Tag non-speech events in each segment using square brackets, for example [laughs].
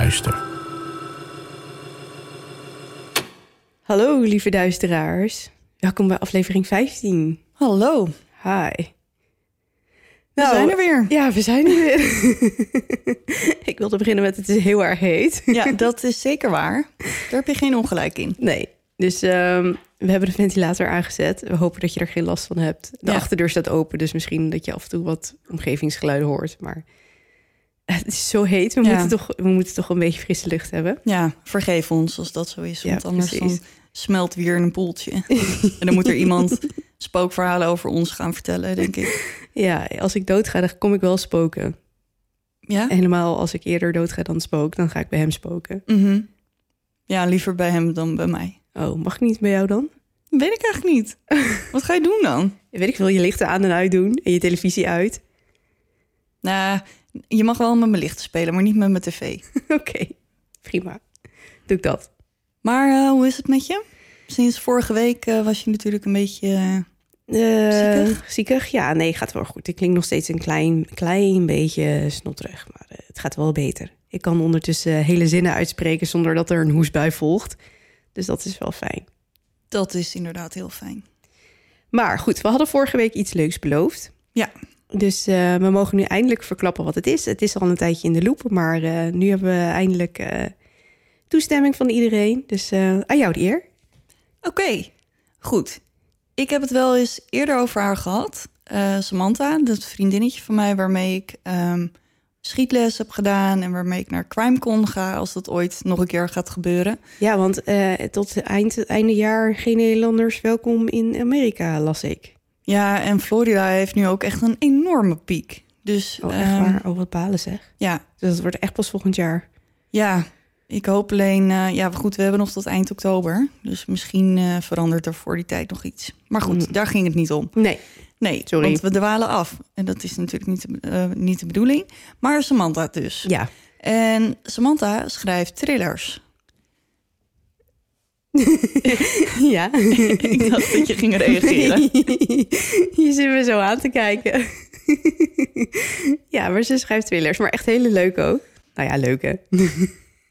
duister. Hallo, lieve duisteraars. Welkom bij aflevering 15. Hallo, Hi. we Nou, zijn er weer. Ja, we zijn er weer. [laughs] Ik wilde beginnen met het is heel erg heet. Ja, dat is zeker waar. Daar heb je geen ongelijk in. Nee, dus ehm, we hebben de ventilator aangezet. We hopen dat je er geen last van hebt. De Ja. achterdeur staat open, dus misschien dat je af en toe wat omgevingsgeluiden hoort. Maar [laughs] het is zo heet. We, Ja. moeten, toch, we moeten toch een beetje frisse lucht hebben. Ja, vergeef ons als dat zo is. Ja, Want anders dan smelt weer in een poeltje. [laughs] en dan moet er iemand spookverhalen over ons gaan vertellen, denk ik. Ja, als ik doodga, dan kom ik wel spoken. Ja? Helemaal als ik eerder doodga dan spook, dan ga ik bij hem spoken. Mhm. Ja, liever bij hem dan bij mij. Oh, mag ik niet bij jou dan? Weet ik eigenlijk niet. [laughs] Wat ga je doen dan? Weet ik veel, je lichten aan en uit doen en je televisie uit. Nou, je mag wel met mijn lichten spelen, maar niet met mijn tv. [laughs] Oké, prima. Doe ik dat. Maar eh, hoe is het met je? Sinds vorige week eh, was je natuurlijk een beetje... Eh, Ziekig? ziekig? Ja, nee, gaat wel goed. Ik klink nog steeds een klein, klein beetje snotterig, maar het gaat wel beter. Ik kan ondertussen hele zinnen uitspreken zonder dat er een hoestbui volgt. Dus dat is wel fijn. dat is inderdaad heel fijn. Maar goed, we hadden vorige week iets leuks beloofd. Ja. Dus eh, we mogen nu eindelijk verklappen wat het is. Het is al een tijdje in de loop, maar eh, nu hebben we eindelijk eh, toestemming van iedereen. Dus aan jou de eer. Oké, goed. Ik heb het wel eens eerder over haar gehad. Eh, Samantha, dat vriendinnetje van mij waarmee ik ehm, schietles heb gedaan... en waarmee ik naar CrimeCon ga als dat ooit nog een keer gaat gebeuren. Ja, want tot eind, einde jaar geen Nederlanders welkom in Amerika, las ik. Ja, en Florida heeft nu ook echt een enorme piek. Dus Oh, echt waar? Oh, wat balen zeg. ja, Dus dat wordt echt pas volgend jaar. ja, ik hoop alleen... eh, ja, goed, we hebben nog tot eind oktober. Dus misschien eh, verandert er voor die tijd nog iets. Maar goed, Mm. daar ging het niet om. Nee. Nee, Sorry. want we dwalen af. En dat is natuurlijk niet de, eh, niet de bedoeling. Maar Samantha dus. Ja. En Samantha schrijft thrillers. [laughs] ja. [laughs] ik dacht dat je ging reageren. [laughs] je zit me zo aan te kijken. ja, maar ze schrijft thrillers, maar echt hele leuke ook. Nou ja, leuke.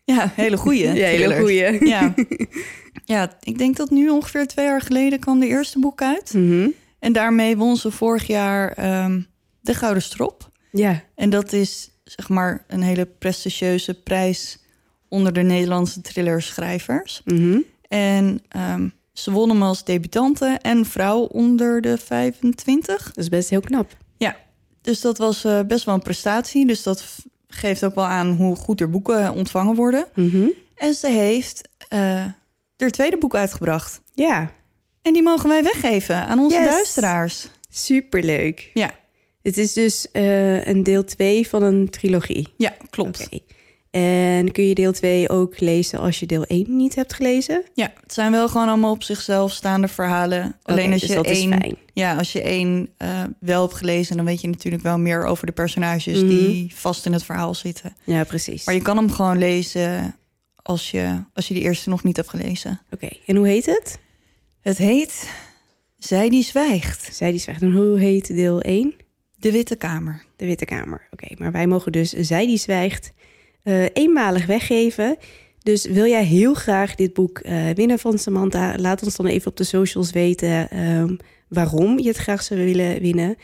Ja, hele goeie. Ja, hele goeie. Ja. ja, ik denk dat nu ongeveer twee jaar geleden kwam de eerste boek uit. Mhm. En daarmee won ze vorig jaar ehm, de Gouden Strop. Ja. En dat is zeg maar een hele prestigieuze prijs onder de Nederlandse thrillerschrijvers. Mhm. En ehm, ze won hem als debutante en vrouw onder de 25. Dat is best heel knap. Ja, dus dat was eh, best wel een prestatie. Dus dat geeft ook wel aan hoe goed er boeken ontvangen worden. Mhm. En ze heeft eh haar tweede boek uitgebracht. Ja, En die mogen wij weggeven aan onze Yes. luisteraars. superleuk. Ja, Het is dus eh, een deel 2 van een trilogie. ja klopt. En kun je deel 2 ook lezen als je deel 1 niet hebt gelezen? Ja, het zijn wel gewoon allemaal op zichzelf staande verhalen. Alleen als dus je één, ja, als je één eh, wel hebt gelezen, dan weet je natuurlijk wel meer over de personages Mhm. die vast in het verhaal zitten. Ja, precies. Maar je kan hem gewoon lezen als je, als je die eerste nog niet hebt gelezen. Oké, en hoe heet het? Het heet Zij die zwijgt. Zij die zwijgt. En hoe heet deel 1? De Witte Kamer. De Witte Kamer. Oké, maar wij mogen dus Zij die zwijgt eh, eenmalig weggeven. Dus wil jij heel graag dit boek eh, winnen van Samantha? Laat ons dan even op de socials weten ehm, waarom je het graag zou willen winnen.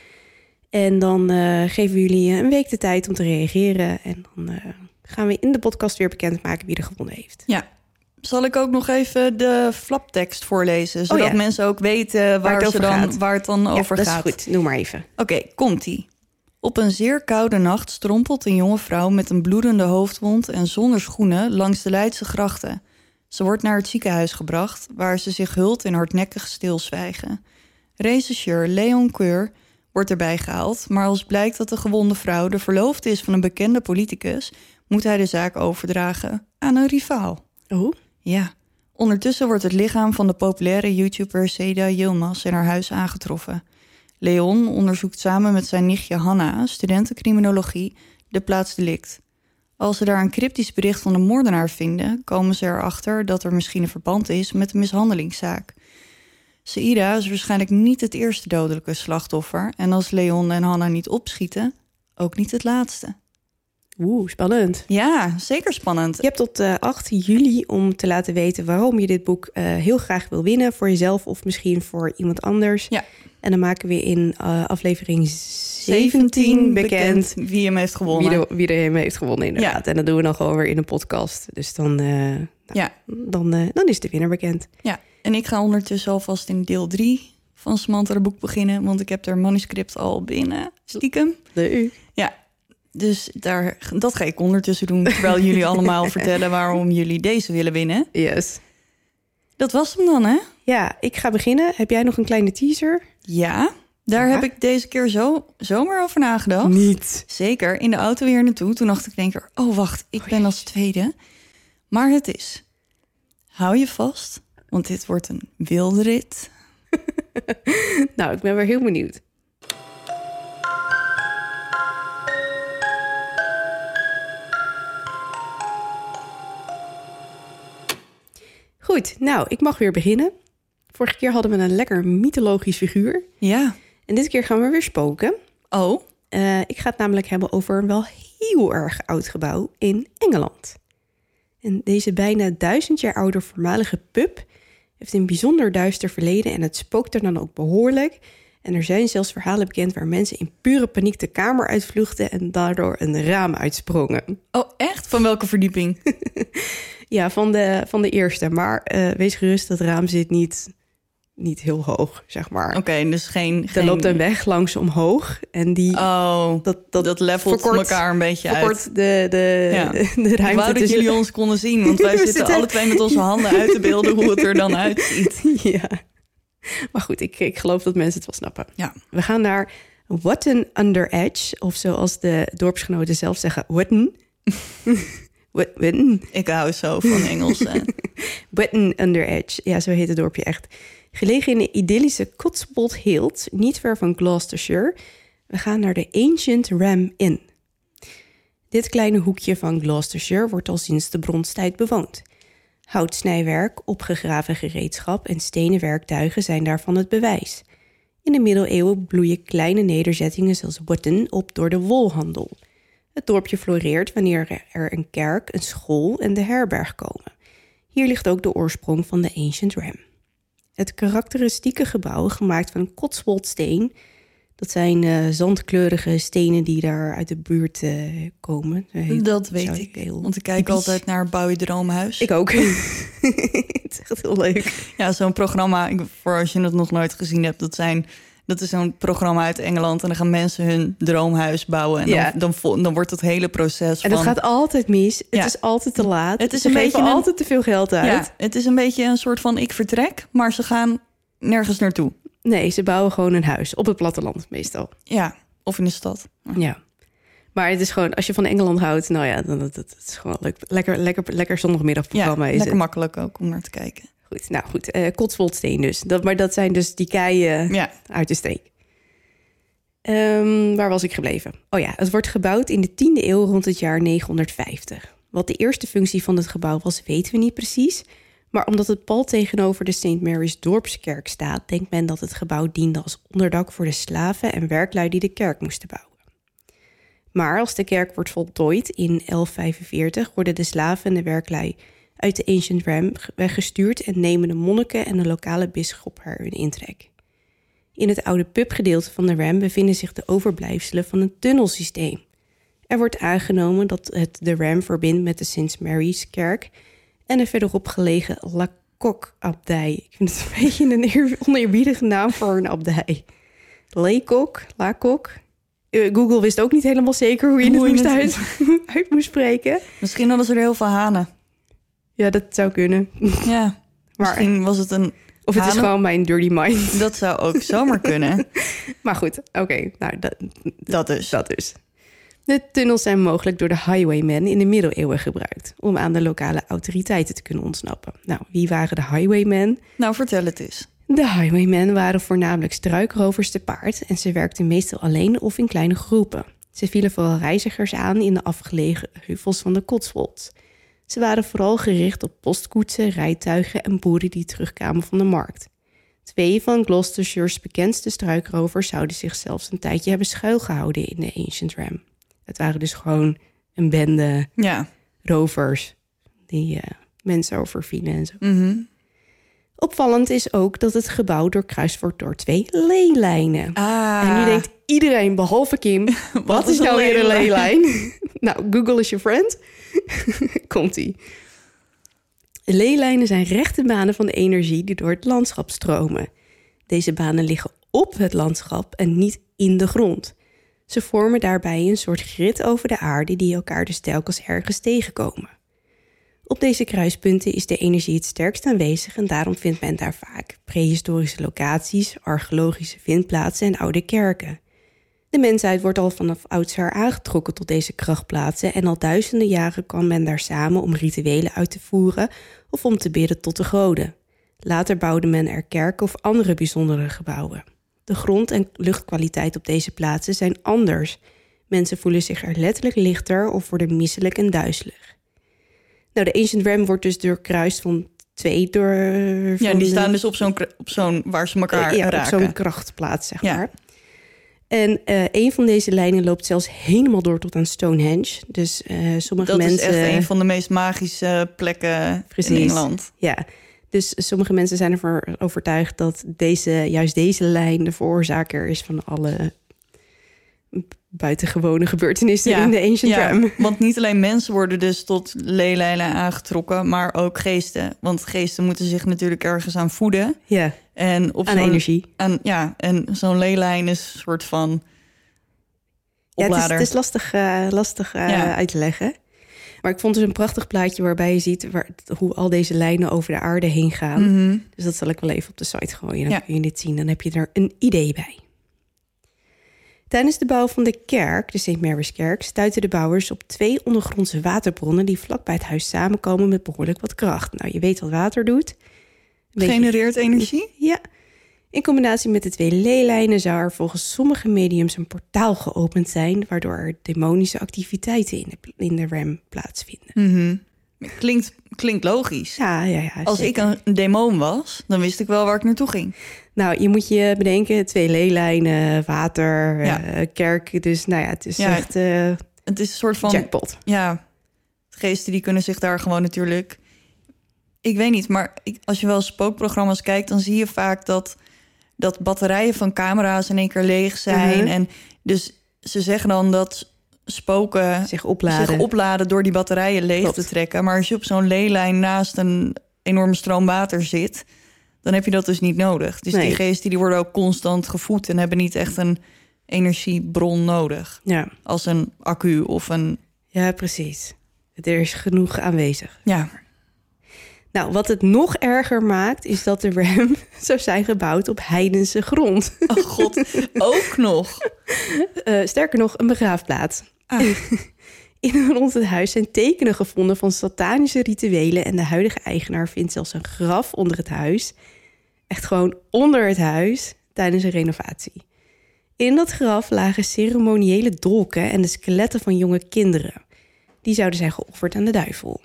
En dan eh, geven we jullie een week de tijd om te reageren. En dan gaan we in de podcast weer bekendmaken wie er gewonnen heeft. Ja. Zal ik ook nog even de flaptekst voorlezen, zodat ja. mensen ook weten waar, het ze over dan, waar het dan Ja, over dat gaat? is goed. Doe maar even. Oké, komt-ie. Op een zeer koude nacht strompelt een jonge vrouw met een bloedende hoofdwond en zonder schoenen langs de Leidse grachten. Ze wordt naar het ziekenhuis gebracht, waar ze zich hult in hardnekkig stilzwijgen. Regisseur Leon Keur wordt erbij gehaald, maar als blijkt dat de gewonde vrouw de verloofde is van een bekende politicus, moet hij de zaak overdragen aan een rivaal. Oh, Ja. Ondertussen wordt het lichaam van de populaire YouTuber Seda Yilmaz in haar huis aangetroffen. Leon onderzoekt samen met zijn nichtje Hanna, studentencriminologie, de plaats delict. Als ze daar een cryptisch bericht van de moordenaar vinden, komen ze erachter dat er misschien een verband is met de mishandelingszaak. Seida is waarschijnlijk niet het eerste dodelijke slachtoffer en als Leon en Hanna niet opschieten, ook niet het laatste. Oeh, spannend. Ja, zeker spannend. Je hebt tot eh, 8 juli om te laten weten waarom je dit boek eh, heel graag wil winnen. Voor jezelf of misschien voor iemand anders. Ja. En dan maken we in eh, aflevering 17 bekend wie hem heeft gewonnen. wie, er, wie er hem heeft gewonnen inderdaad. En dat doen we dan gewoon weer in een podcast. Dus dan, eh, Ja, dan, eh, dan is de winnaar bekend. ja. En ik ga ondertussen alvast in deel 3 van Samantha de boek beginnen, want ik heb er manuscript al binnen. Stiekem. Leuk. Dus daar, dat ga ik ondertussen doen, terwijl jullie allemaal [laughs] vertellen waarom jullie deze willen winnen. Yes. Dat was hem dan, hè? Ja, ik ga beginnen. Heb jij nog een kleine teaser? Ja, daar heb ik deze keer zo zomaar over nagedacht. Niet. Zeker, in de auto weer naartoe. Toen dacht ik denk ik, oh wacht, ik ben als tweede. Maar het is, hou je vast, want dit wordt een wilde rit. [laughs] Nou, ik ben weer heel benieuwd. Goed, nou, ik mag weer beginnen. Vorige keer hadden we een lekker mythologisch figuur. Ja. En dit keer gaan we weer spoken. Oh, Eh, ik ga het namelijk hebben over een wel heel erg oud gebouw in Engeland. En deze bijna duizend jaar oude voormalige pub heeft een bijzonder duister verleden en het spookt er dan ook behoorlijk. En er zijn zelfs verhalen bekend waar mensen in pure paniek de kamer uitvluchten en daardoor een raam uitsprongen. oh echt? Van welke verdieping? [laughs] Ja, van de, van de eerste. Maar eh, wees gerust, dat raam zit niet, niet heel hoog, zeg maar. Oké, dus geen... Er geen... loopt een weg langs omhoog en die... Oh, dat, dat, dat levelt verkort- elkaar een beetje uit. de, de, Ja. [laughs] de, Ik ruimte wou dat jullie ons konden zien, want [laughs] wij zitten, zitten- alle twee met onze handen uit te beelden hoe het er dan [laughs] uitziet. ja. Maar goed, ik, ik geloof dat mensen het wel snappen. Ja. We gaan naar Wotton Under Edge, of zoals de dorpsgenoten zelf zeggen, Wotton. Ik hou zo van Engels. hè. [laughs] Wotton Under Edge, ja, zo heet het dorpje echt. Gelegen in de idyllische Cotswold Hills, niet ver van Gloucestershire. We gaan naar de Ancient Ram Inn. Dit kleine hoekje van Gloucestershire wordt al sinds de bronstijd bewoond. Houtsnijwerk, opgegraven gereedschap en stenen werktuigen zijn daarvan het bewijs. In de middeleeuwen bloeien kleine nederzettingen zoals Wotton op door de wolhandel. Het dorpje floreert wanneer er een kerk, een school en de herberg komen. Hier ligt ook de oorsprong van de Ancient Ram. Het karakteristieke gebouw, gemaakt van Cotswoldsteen, dat zijn eh, zandkleurige stenen die daar uit de buurt eh, komen. Dat weet ik. heel Want ik kijk typisch. altijd naar Bouw Droomhuis. Ik ook. [laughs] het is echt heel leuk. Ja, zo'n programma, ik- voor als je het nog nooit gezien hebt, dat zijn... Dat is zo'n programma uit Engeland en dan gaan mensen hun droomhuis bouwen. En Ja. dan, dan, dan wordt het hele proces En van... het gaat altijd mis. Het Ja. is altijd te laat. Het is Ze een geven beetje een- altijd te veel geld uit. Ja, het is een beetje een soort van ik vertrek, maar ze gaan nergens naartoe. Nee, ze bouwen gewoon een huis. Op het platteland meestal. Ja, of in de stad. Ja. Maar het is gewoon, als je van Engeland houdt, nou ja, dan het, het, is gewoon leuk. Lekker, lekker, lekker Ja, zondagmiddagprogramma is lekker het. makkelijk ook om naar te kijken. Goed, nou goed. Cotswoldsteen dus. Dat, maar dat zijn dus die keien Ja, uit de streek. Ehm, waar was ik gebleven? Oh ja, het wordt gebouwd in de 10e eeuw rond het jaar 950. Wat de eerste functie van het gebouw was, weten we niet precies. Maar omdat het pal tegenover de St. Mary's Dorpskerk staat, denkt men dat het gebouw diende als onderdak voor de slaven en werklui die de kerk moesten bouwen. Maar als de kerk wordt voltooid in 1145, worden de slaven en de werklui uit de Ancient Ram weggestuurd en nemen de monniken en de lokale bisschop haar hun intrek. In het oude pubgedeelte van de Ram bevinden zich de overblijfselen van een tunnelsysteem. Er wordt aangenomen dat het de Ram verbindt met de St. Mary's kerk en de verderop gelegen La Coque-abdij. Ik vind het een beetje een oneerbiedige naam voor een abdij. Leekok, La Coque. Eh, Google wist ook niet helemaal zeker hoe je Hoe het moest het- uit, [laughs] uit moest spreken. Misschien hadden ze er heel veel hanen. Ja, dat zou kunnen. Ja, [laughs] Maar, misschien was het een... of het is gewoon mijn dirty mind. Dat zou ook [laughs] zomaar kunnen. Maar goed, oké. nou, dat, Dat dus. dat dus. De tunnels zijn mogelijk door de highwaymen in de middeleeuwen gebruikt... om aan de lokale autoriteiten te kunnen ontsnappen. Nou, wie waren de highwaymen? Nou, vertel het eens. De highwaymen waren voornamelijk struikrovers te paard... en ze werkten meestal alleen of in kleine groepen. Ze vielen vooral reizigers aan in de afgelegen heuvels van de Cotswolds. Ze waren vooral gericht op postkoetsen, rijtuigen en boeren die terugkwamen van de markt. Twee van Gloucestershire's bekendste struikrovers zouden zich zelfs een tijdje hebben schuilgehouden in de Ancient Ram. Het waren dus gewoon een bende Ja. rovers die eh, mensen overvielen en zo. Mhm. Opvallend is ook dat het gebouw doorkruist wordt door twee leelijnen. Ah. En nu denkt iedereen, behalve Kim, [laughs] wat, is nou weer een leelijn? [laughs] nou, Google is je friend. [laughs] Komt-ie. Leelijnen zijn rechte banen van de energie die door het landschap stromen. Deze banen liggen op het landschap en niet in de grond. Ze vormen daarbij een soort grid over de aarde die elkaar dus telkens ergens tegenkomen. Op deze kruispunten is de energie het sterkst aanwezig en daarom vindt men daar vaak prehistorische locaties, archeologische vindplaatsen en oude kerken. De mensheid wordt al vanaf oudsher aangetrokken tot deze krachtplaatsen en al duizenden jaren kwam men daar samen om rituelen uit te voeren of om te bidden tot de goden. Later bouwde men er kerken of andere bijzondere gebouwen. De grond- en luchtkwaliteit op deze plaatsen zijn anders. Mensen voelen zich er letterlijk lichter of worden misselijk en duizelig. Nou, de Ancient Ram wordt dus doorkruist van twee door... Ja, die staan dus op zo'n, op zo'n waar ze elkaar ja, op raken. zo'n krachtplaats, zeg Ja. maar. En eh, een van deze lijnen loopt zelfs helemaal door tot aan Stonehenge. Dus eh, sommige dat mensen... is echt een van de meest magische plekken Precies. in Engeland. Ja, dus sommige mensen zijn ervan overtuigd dat deze, juist deze lijn de veroorzaker is van alle buitengewone gebeurtenissen in de Ancient ja, Ram. Want niet alleen mensen worden dus tot leelijnen aangetrokken, maar ook geesten. Want geesten moeten zich natuurlijk ergens aan voeden. Ja, En op aan zo'n- energie. Aan, ja, en zo'n leelijn is een soort van Ja, het is, het is lastig, eh, lastig eh, Ja. uit te leggen. Maar ik vond dus een prachtig plaatje waarbij je ziet waar, hoe al deze lijnen over de aarde heen gaan. Mhm. Dus dat zal ik wel even op de site gooien. Dan Ja. kun je dit zien. Dan heb je er een idee bij. Tijdens de bouw van de kerk, de St. Mary's Kerk, stuiten de bouwers op twee ondergrondse waterbronnen die vlakbij het huis samenkomen met behoorlijk wat kracht. Nou, je weet wat water doet. Beetje- Genereert energie? Ja. In combinatie met de twee leelijnen zou er volgens sommige mediums een portaal geopend zijn, waardoor er demonische activiteiten in de, in de RAM plaatsvinden. Mhm. Klinkt, klinkt logisch. Ja, ja, ja. Als zeker. ik een demon was, dan wist ik wel waar ik naartoe ging. Nou, je moet je bedenken, twee leelijnen, water, Ja. eh, kerk. Dus nou ja, het is Ja. echt eh, Het is een soort van... jackpot. Ja, geesten die kunnen zich daar gewoon natuurlijk... Ik weet niet, maar ik, als je wel spookprogramma's kijkt... dan zie je vaak dat, dat batterijen van camera's in één keer leeg zijn. Mhm. En dus ze zeggen dan dat spoken Zich opladen. zich opladen... door die batterijen leeg Klopt. te trekken. Maar als je op zo'n leelijn naast een enorme stroom water zit... dan heb je dat dus niet nodig. Dus Nee. die geesten die worden ook constant gevoed... en hebben niet echt een energiebron nodig. Ja. Als een accu of een... ja, precies. Er is genoeg aanwezig. Ja, Nou, wat het nog erger maakt, is dat de RAM [laughs] zou zijn gebouwd op heidense grond. Oh god, ook nog. [laughs] Eh, sterker nog, een begraafplaats. Ah. [laughs] In en rond het huis zijn tekenen gevonden van satanische rituelen... en de huidige eigenaar vindt zelfs een graf onder het huis. Echt gewoon onder het huis tijdens een renovatie. In dat graf lagen ceremoniële dolken en de skeletten van jonge kinderen. Die zouden zijn geofferd aan de duivel.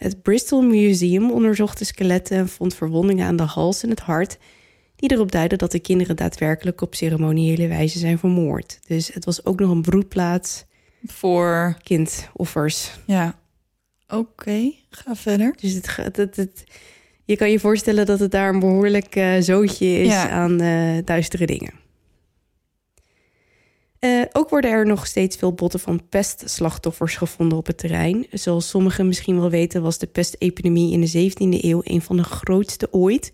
Het Bristol Museum onderzocht de skeletten en vond verwondingen aan de hals en het hart, die erop duiden dat de kinderen daadwerkelijk op ceremoniële wijze zijn vermoord. Dus het was ook nog een broedplaats, Voor, kindoffers. ja. Oké, ga verder. Dus het, het, het, je kan je voorstellen dat het daar een behoorlijk eh, zootje is Ja. aan eh, duistere dingen. Eh, ook worden er nog steeds veel botten van pestslachtoffers gevonden op het terrein. Zoals sommigen misschien wel weten, was de pestepidemie in de 17e eeuw een van de grootste ooit,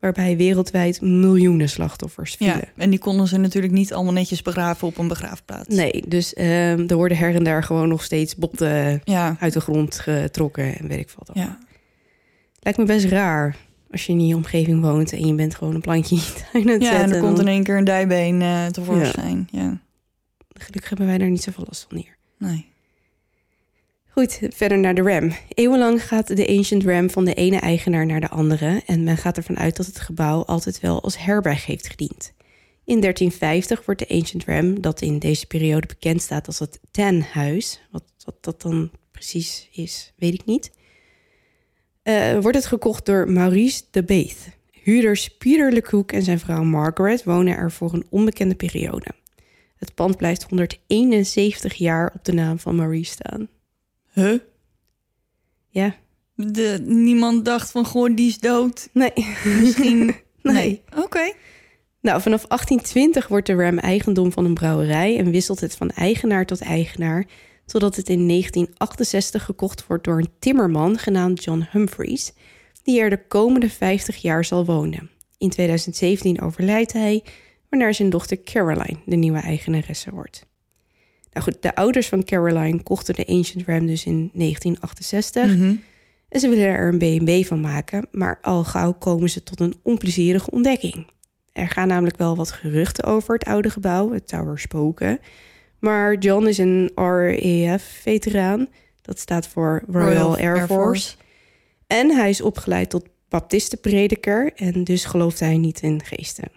waarbij wereldwijd miljoenen slachtoffers vielen. Ja, en die konden ze natuurlijk niet allemaal netjes begraven op een begraafplaats. Nee, dus ehm, er worden her en daar gewoon nog steeds botten Ja, uit de grond getrokken en weet ik wat. ja. Lijkt me best raar als je in die omgeving woont en je bent gewoon een plantje in je tuin aan het ja en er komt in één keer een dijbeen eh tevoorschijn. Ja. Gelukkig hebben wij daar niet zoveel last van hier. nee. Goed, verder naar de RAM. Eeuwenlang gaat de Ancient RAM van de ene eigenaar naar de andere en men gaat ervan uit dat het gebouw altijd wel als herberg heeft gediend. In 1350 wordt de Ancient RAM, dat in deze periode bekend staat als het Tanhuis, wat, wat dat dan precies is, weet ik niet, eh, wordt het gekocht door Maurice de Beeth. Huurders Peter Lecoq en zijn vrouw Margaret wonen er voor een onbekende periode. Het pand blijft 171 jaar op de naam van Maurice staan. Huh? Ja, De, niemand dacht van, goh, die is dood. nee. Misschien... [laughs] Nee. Oké. Nou, vanaf 1820 wordt de RAM eigendom van een brouwerij en wisselt het van eigenaar tot eigenaar, totdat het in 1968 gekocht wordt door een timmerman genaamd John Humphreys, die er de komende 50 jaar zal wonen. In 2017 overlijdt hij, waarna zijn dochter Caroline de nieuwe eigenaresse wordt. Nou goed, de ouders van Caroline kochten de Ancient Ram dus in 1968 Mhm. en ze willen er een B&B van maken, maar al gauw komen ze tot een onplezierige ontdekking. Er gaan namelijk wel wat geruchten over het oude gebouw, het Tower Spoken. Maar John is een RAF-veteraan, dat staat voor Royal, Air, Force. En hij is opgeleid tot baptistenprediker en dus gelooft hij niet in geesten.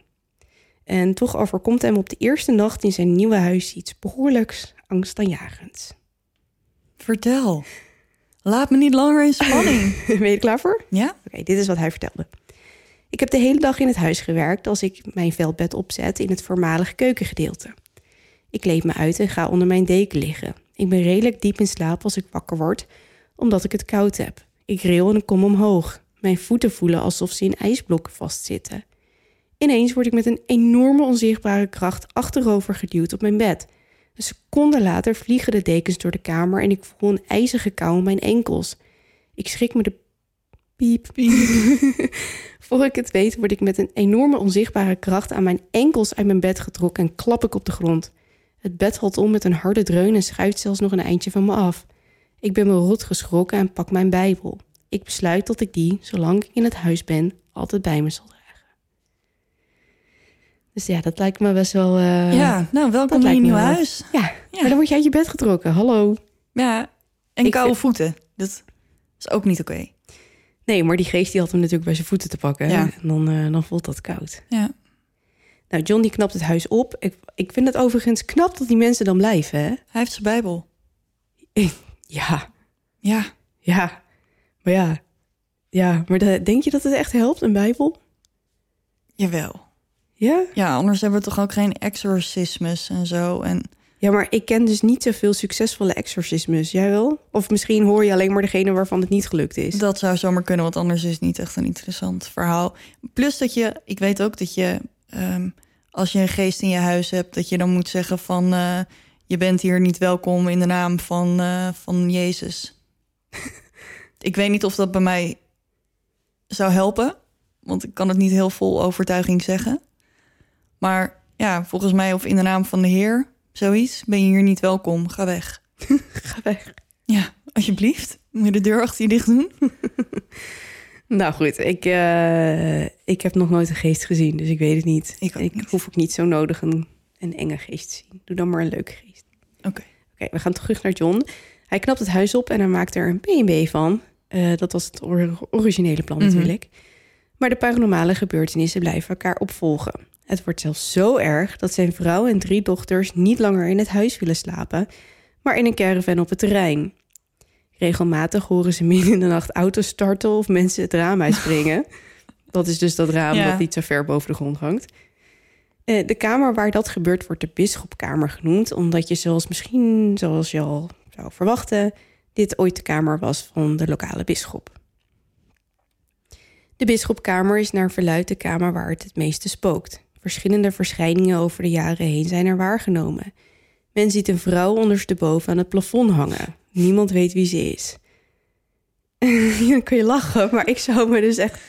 En toch overkomt hem op de eerste nacht in zijn nieuwe huis iets behoorlijks angstaanjagends. Vertel. Laat me niet langer in spanning. [laughs] ben je er klaar voor? ja? Oké, dit is wat hij vertelde. Ik heb de hele dag in het huis gewerkt als ik mijn veldbed opzet in het voormalige keukengedeelte. Ik kleed me uit en ga onder mijn deken liggen. Ik ben redelijk diep in slaap als ik wakker word, omdat ik het koud heb. Ik ril en ik kom omhoog. Mijn voeten voelen alsof ze in ijsblokken vastzitten. Ineens word ik met een enorme onzichtbare kracht achterover geduwd op mijn bed. Een seconde later vliegen de dekens door de kamer en ik voel een ijzige kou in mijn enkels. Ik schrik me de piep. [laughs] Voor ik het weet word ik met een enorme onzichtbare kracht aan mijn enkels uit mijn bed getrokken en klap ik op de grond. Het bed valt om met een harde dreun en schuift zelfs nog een eindje van me af. Ik ben me rot geschrokken en pak mijn Bijbel. Ik besluit dat ik die, zolang ik in het huis ben, altijd bij me zal dragen. Dus ja, dat lijkt me best wel. eh, ja, nou, welkom in je wel. huis. ja. Ja. maar dan word je uit je bed getrokken. Hallo. Ja, en Ik koude vind- voeten. Dat is ook niet oké. Nee, maar die geest die had hem natuurlijk bij zijn voeten te pakken. Ja. En dan, eh, dan voelt dat koud. Ja. Nou, John die knapt het huis op. Ik, ik vind het overigens knap dat die mensen dan blijven. Hè? Hij heeft zijn Bijbel. [laughs] Ja, Ja. ja. Maar ja, ja. Maar de- denk je dat het echt helpt, een Bijbel? Jawel. Ja? Ja, anders hebben we toch ook geen exorcismes en zo. En Ja, maar ik ken dus niet zoveel succesvolle exorcismes. Jij wel? Of misschien hoor je alleen maar degene waarvan het niet gelukt is. dat zou zomaar kunnen, want anders is het niet echt een interessant verhaal. Plus dat je, ik weet ook dat je, ehm, als je een geest in je huis hebt, dat je dan moet zeggen van, eh, je bent hier niet welkom in de naam van, eh, van Jezus. [laughs] ik weet niet of dat bij mij zou helpen, want ik kan het niet heel vol overtuiging zeggen. Maar ja, volgens mij of in de naam van de Heer, zoiets, ben je hier niet welkom, ga weg. [laughs] Ga weg. Ja, alsjeblieft. Moet je de deur achter je dicht doen? [laughs] Nou goed, ik, eh, ik heb nog nooit een geest gezien, dus ik weet het niet. Ik niet. hoef ook niet zo nodig een, een enge geest te zien. Doe dan maar een leuke geest. Oké. Oké, we gaan terug naar John. Hij knapt het huis op en hij maakt er een B&B van. Eh, dat was het or- originele plan Mhm. natuurlijk. Maar de paranormale gebeurtenissen blijven elkaar opvolgen. Het wordt zelfs zo erg dat zijn vrouw en drie dochters niet langer in het huis willen slapen, maar in een caravan op het terrein. Regelmatig horen ze midden in de nacht auto's starten of mensen het raam uitspringen. [laughs] dat is dus dat raam Ja. dat niet zo ver boven de grond hangt. Eh, de kamer waar dat gebeurt wordt de bisschopkamer genoemd, omdat je zoals misschien, zoals je al zou verwachten, dit ooit de kamer was van de lokale bisschop. De bisschopkamer is naar verluidt de kamer waar het het meeste spookt. Verschillende verschijningen over de jaren heen zijn er waargenomen. Men ziet een vrouw ondersteboven aan het plafond hangen. Niemand weet wie ze is. [laughs] Dan kun je lachen, maar ik zou me dus echt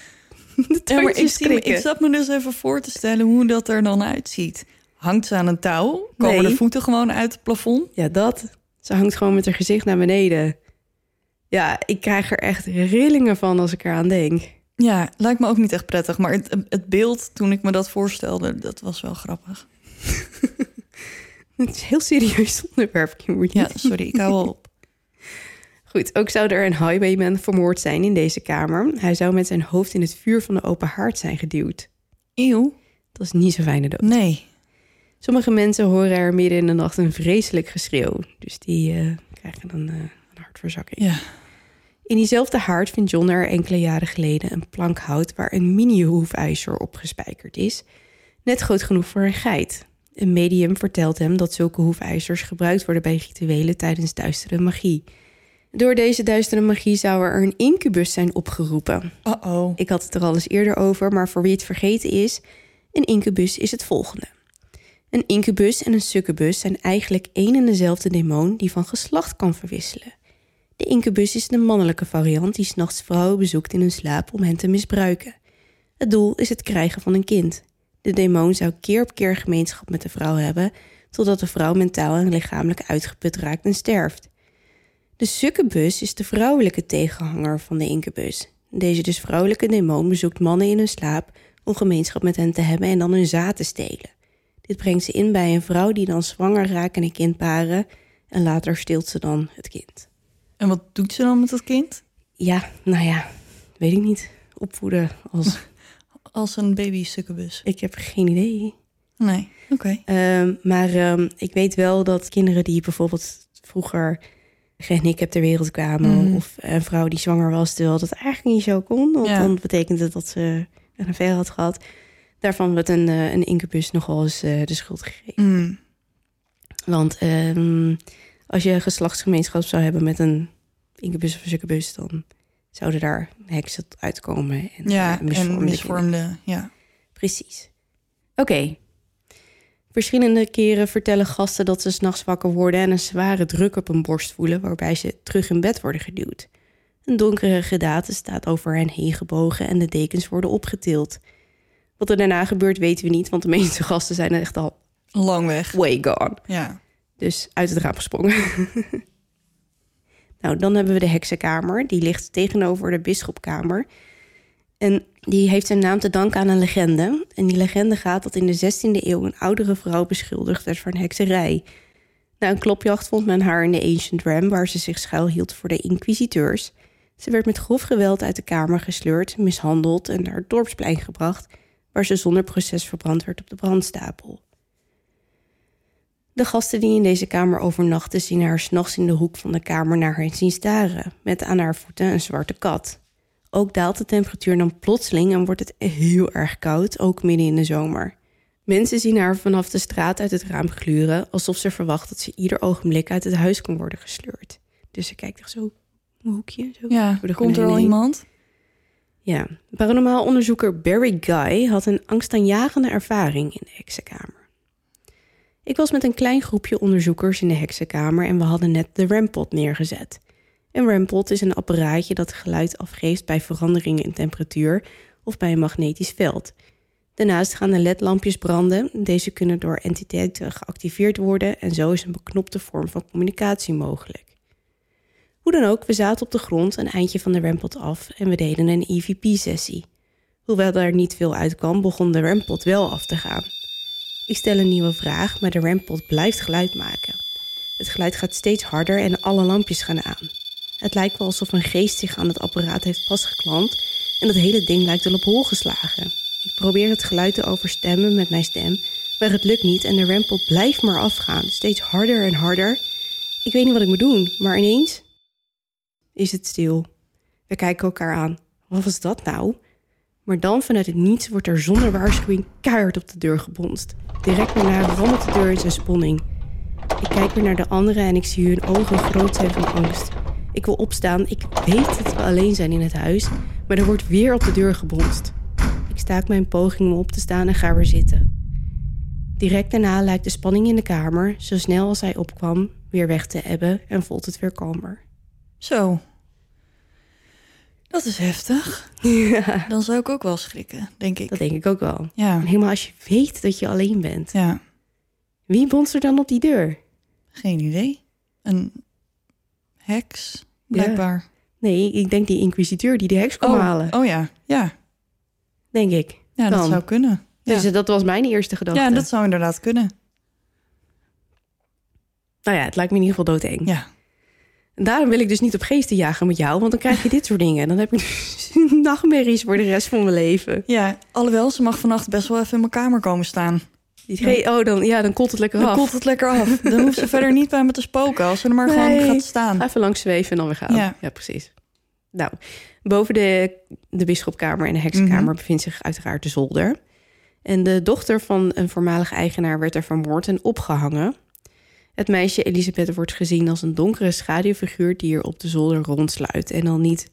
de Ja, maar ik, me- ik zat me dus even voor te stellen hoe dat er dan uitziet. Hangt ze aan een touw? Komen Nee. de voeten gewoon uit het plafond? Ja, dat. Ze hangt gewoon met haar gezicht naar beneden. Ja, ik krijg er echt rillingen van als ik eraan denk. Ja, lijkt me ook niet echt prettig. Maar het, het beeld, toen ik me dat voorstelde, dat was wel grappig. [laughs] Het is een heel serieus onderwerp, Kimberly. Ja, sorry, ik hou op. [laughs] Goed, ook zou er een highwayman vermoord zijn in deze kamer. Hij zou met zijn hoofd in het vuur van de open haard zijn geduwd. Eeuw? Dat is niet zo fijne dood. Nee. Sommige mensen horen er midden in de nacht een vreselijk geschreeuw. Dus die eh, krijgen dan eh, een hartverzakking. Ja. In diezelfde haard vindt John er enkele jaren geleden een plank hout waar een mini-hoefijzer op gespijkerd is. Net groot genoeg voor een geit. Een medium vertelt hem dat zulke hoefijzers gebruikt worden bij rituelen tijdens duistere magie. Door deze duistere magie zou er een incubus zijn opgeroepen. Uh-oh. Ik had het er al eens eerder over, maar voor wie het vergeten is, een incubus is het volgende. Een incubus en een succubus zijn eigenlijk één en dezelfde demon die van geslacht kan verwisselen. De incubus is de mannelijke variant die s'nachts vrouwen bezoekt in hun slaap om hen te misbruiken. Het doel is het krijgen van een kind. De demon zou keer op keer gemeenschap met de vrouw hebben, totdat de vrouw mentaal en lichamelijk uitgeput raakt en sterft. De succubus is de vrouwelijke tegenhanger van de incubus. Deze dus vrouwelijke demon bezoekt mannen in hun slaap om gemeenschap met hen te hebben en dan hun zaad te stelen. Dit brengt ze in bij een vrouw die dan zwanger raakt en een kind baren en later steelt ze dan het kind. En wat doet ze dan met dat kind? Ja, nou ja, weet ik niet. Opvoeden als... [laughs] Als een baby succubus. ik heb geen idee. Nee, oké. Ehm, maar ehm, ik weet wel dat kinderen die bijvoorbeeld vroeger gehandicapt ter wereld kwamen... Mhm. of een vrouw die zwanger was terwijl dat eigenlijk niet zo kon... want Ja. dan betekent het dat ze een affaire had gehad... daarvan werd een, eh, een incubus nogal eens eh, de schuld gegeven. Mm. Want ehm, als je geslachtsgemeenschap zou hebben met een incubus of een succubus... dan zouden daar heksen uitkomen. En, Ja, eh, misvormde en misvormde, ja. Precies. Oké. Verschillende keren vertellen gasten dat ze s'nachts wakker worden en een zware druk op hun borst voelen, waarbij ze terug in bed worden geduwd. Een donkere gedaante staat over hen heen gebogen en de dekens worden opgetild. Wat er daarna gebeurt weten we niet, want de meeste gasten zijn echt al Lang weg. way gone. Ja. Dus uit het raam gesprongen. [laughs] nou, dan hebben we de heksenkamer. Die ligt tegenover de bisschopkamer. En die heeft zijn naam te danken aan een legende. En die legende gaat dat in de 16e eeuw een oudere vrouw beschuldigd werd van hekserij. Na een klopjacht vond men haar in de Ancient Ram, waar ze zich schuilhield voor de inquisiteurs. Ze werd met grof geweld uit de kamer gesleurd, mishandeld en naar het dorpsplein gebracht, waar ze zonder proces verbrand werd op de brandstapel. De gasten die in deze kamer overnachten zien haar s'nachts in de hoek van de kamer naar haar zien staren, met aan haar voeten een zwarte kat. Ook daalt de temperatuur dan plotseling en wordt het heel erg koud, ook midden in de zomer. Mensen zien haar vanaf de straat uit het raam gluren, alsof ze verwacht dat ze ieder ogenblik uit het huis kan worden gesleurd. Dus ze kijkt echt zo een hoekje. Zo Ja, komt er al iemand? Ja, paranormaal onderzoeker Barry Guy had een angstaanjagende ervaring in de heksenkamer. Ik was met een klein groepje onderzoekers in de heksenkamer en we hadden net de rampot neergezet. Een rampot is een apparaatje dat geluid afgeeft bij veranderingen in temperatuur of bij een magnetisch veld. Daarnaast gaan de ledlampjes branden. Deze kunnen door entiteiten geactiveerd worden en zo is een beknopte vorm van communicatie mogelijk. Hoe dan ook, we zaten op de grond een eindje van de rampot af en we deden een EVP-sessie. Hoewel er niet veel uitkwam, begon de rampot wel af te gaan. Ik stel een nieuwe vraag, maar de rampot blijft geluid maken. Het geluid gaat steeds harder en alle lampjes gaan aan. Het lijkt wel alsof een geest zich aan het apparaat heeft vastgeklampt en dat hele ding lijkt wel op hol geslagen. Ik probeer het geluid te overstemmen met mijn stem, maar het lukt niet en de rampot blijft maar afgaan, steeds harder en harder. Ik weet niet wat ik moet doen, maar ineens is het stil. We kijken elkaar aan. Wat was dat nou? Maar dan vanuit het niets wordt er zonder waarschuwing keihard op de deur gebonst. Direct daarna rammelt de deur in zijn sponning. Ik kijk weer naar de anderen en ik zie hun ogen groot zijn van angst. Ik wil opstaan. Ik weet dat we alleen zijn in het huis, maar er wordt weer op de deur gebonst. Ik staak mijn poging om op te staan en ga weer zitten. Direct daarna lijkt de spanning in de kamer, zo snel als hij opkwam, weer weg te ebben en voelt het weer kalmer. Zo. Dat is heftig. [laughs] Ja, Dan zou ik ook wel schrikken, denk ik. dat denk ik ook wel. Ja, En helemaal als je weet dat je alleen bent. ja. Wie bonst er dan op die deur? Geen idee. Een heks, blijkbaar. Nee, ik denk die inquisiteur die de heks kwam oh, halen. oh ja, ja. Denk ik. Ja, dat zou kunnen. Ja. Dus dat was mijn eerste gedachte. ja, dat zou inderdaad kunnen. Nou ja, het lijkt me in ieder geval doodeng. Ja. En daarom wil ik dus niet op geesten jagen met jou, want dan krijg je dit soort dingen. Dan heb ik dus [laughs] nachtmerries voor de rest van mijn leven. ja, alhoewel, ze mag vannacht best wel even in mijn kamer komen staan. Die ge- Oh, dan, ja, dan koelt het lekker Dan af. koelt het lekker af. Dan hoeft ze verder niet bij me te spoken als ze er maar gewoon gaat staan. Even langs zweven en dan weer gaan. Ja. Ja, precies. Nou, boven de, de bisschopkamer en de heksenkamer Mhm. bevindt zich uiteraard de zolder. En de dochter van een voormalige eigenaar werd er vermoord en opgehangen. Het meisje Elisabeth wordt gezien als een donkere schaduwfiguur die er op de zolder rondsluit. En dan niet,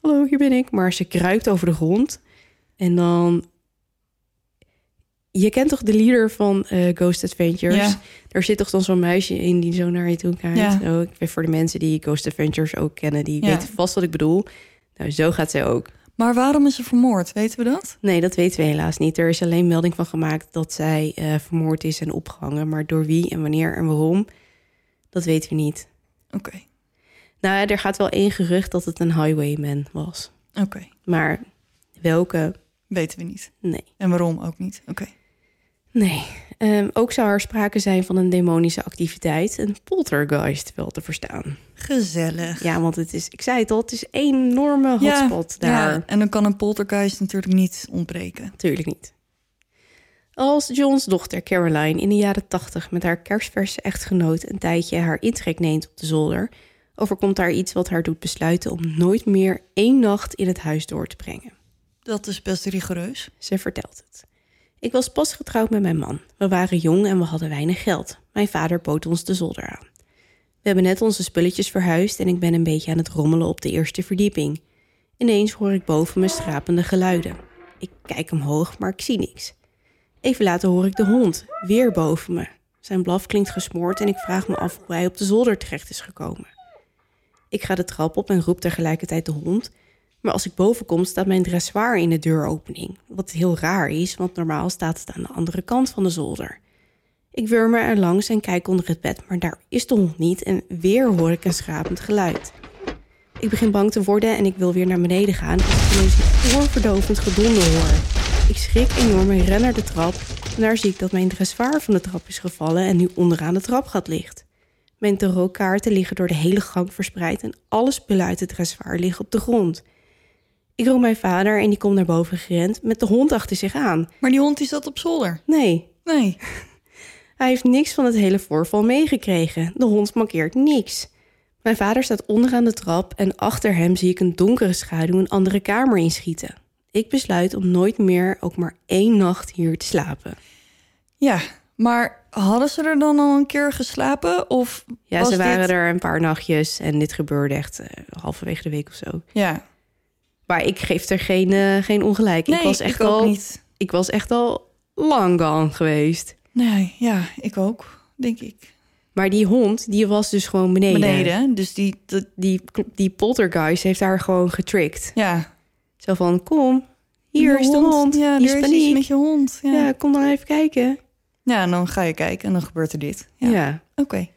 hallo, hier ben ik, maar ze kruipt over de grond. En dan... Je kent toch de leader van eh, Ghost Adventures? Ja. Er zit toch dan zo'n muisje in die zo naar je toe kijkt. Ja. Zo, ik weet voor de mensen die Ghost Adventures ook kennen, die Ja. weten vast wat ik bedoel. Nou, zo gaat zij ook. Maar waarom is ze vermoord? Weten we dat? Nee, dat weten we helaas niet. Er is alleen melding van gemaakt dat zij eh, vermoord is en opgehangen. Maar door wie en wanneer en waarom, dat weten we niet. Oké, Nou, er gaat wel één gerucht dat het een highwayman was. oké. Maar welke? Weten we niet. Nee. En waarom ook niet. Oké. Nee. Ehm, ook zou er sprake zijn van een demonische activiteit, een poltergeist wel te verstaan. Gezellig. Ja, want het is, ik zei het al, het is een enorme hotspot daar. Ja, en dan kan een poltergeist natuurlijk niet ontbreken. Natuurlijk niet. Als John's dochter Caroline in de jaren 80 met haar kerstverse echtgenoot een tijdje haar intrek neemt op de zolder, overkomt haar iets wat haar doet besluiten om nooit meer één nacht in het huis door te brengen. Dat is best rigoureus. Ze vertelt het. Ik was pas getrouwd met mijn man. We waren jong en we hadden weinig geld. Mijn vader bood ons de zolder aan. We hebben net onze spulletjes verhuisd en ik ben een beetje aan het rommelen op de eerste verdieping. Ineens hoor ik boven me schrapende geluiden. Ik kijk omhoog, maar ik zie niks. Even later hoor ik de hond, weer boven me. Zijn blaf klinkt gesmoord en ik vraag me af hoe hij op de zolder terecht is gekomen. Ik ga de trap op en roep tegelijkertijd de hond, maar als ik boven kom, staat mijn dressoir in de deuropening. Wat heel raar is, want normaal staat het aan de andere kant van de zolder. Ik wurm er langs en kijk onder het bed, maar daar is de hond niet en weer hoor ik een schrapend geluid. Ik begin bang te worden en ik wil weer naar beneden gaan als ik ineens een oorverdovend gedonder hoor. Ik schrik enorm en ren naar de trap en daar zie ik dat mijn dressoir van de trap is gevallen en nu onderaan de trapgat ligt. Mijn tarotkaarten liggen door de hele gang verspreid en alle spullen uit het dressoir liggen op de grond. Ik roep mijn vader en die komt naar boven gerend met de hond achter zich aan. Maar die hond die zat op zolder. Nee, Nee. [laughs] hij heeft niks van het hele voorval meegekregen. De hond mankeert niks. Mijn vader staat onderaan de trap en achter hem zie ik een donkere schaduw een andere kamer inschieten. Ik besluit om nooit meer ook maar één nacht hier te slapen. Ja, maar hadden ze er dan al een keer geslapen? Of Ja, ze waren dit... er een paar nachtjes en dit gebeurde echt eh, halverwege de week of zo. Ja. Maar ik geef er geen, eh, geen ongelijk. Nee, ik, was echt ook al, niet. ik was echt al lang gone geweest. Nee, ja, ik ook, denk ik. Maar die hond, die was dus gewoon beneden. Beneden, dus die... dat- Die, die poltergeist heeft haar gewoon getricked. ja. Zo van, kom, hier is de hond. Ja, die is paniek. met je hond. Ja. Ja. ja. kom dan even kijken. en dan ga je kijken en dan gebeurt er dit. Ja. Ja. Oké.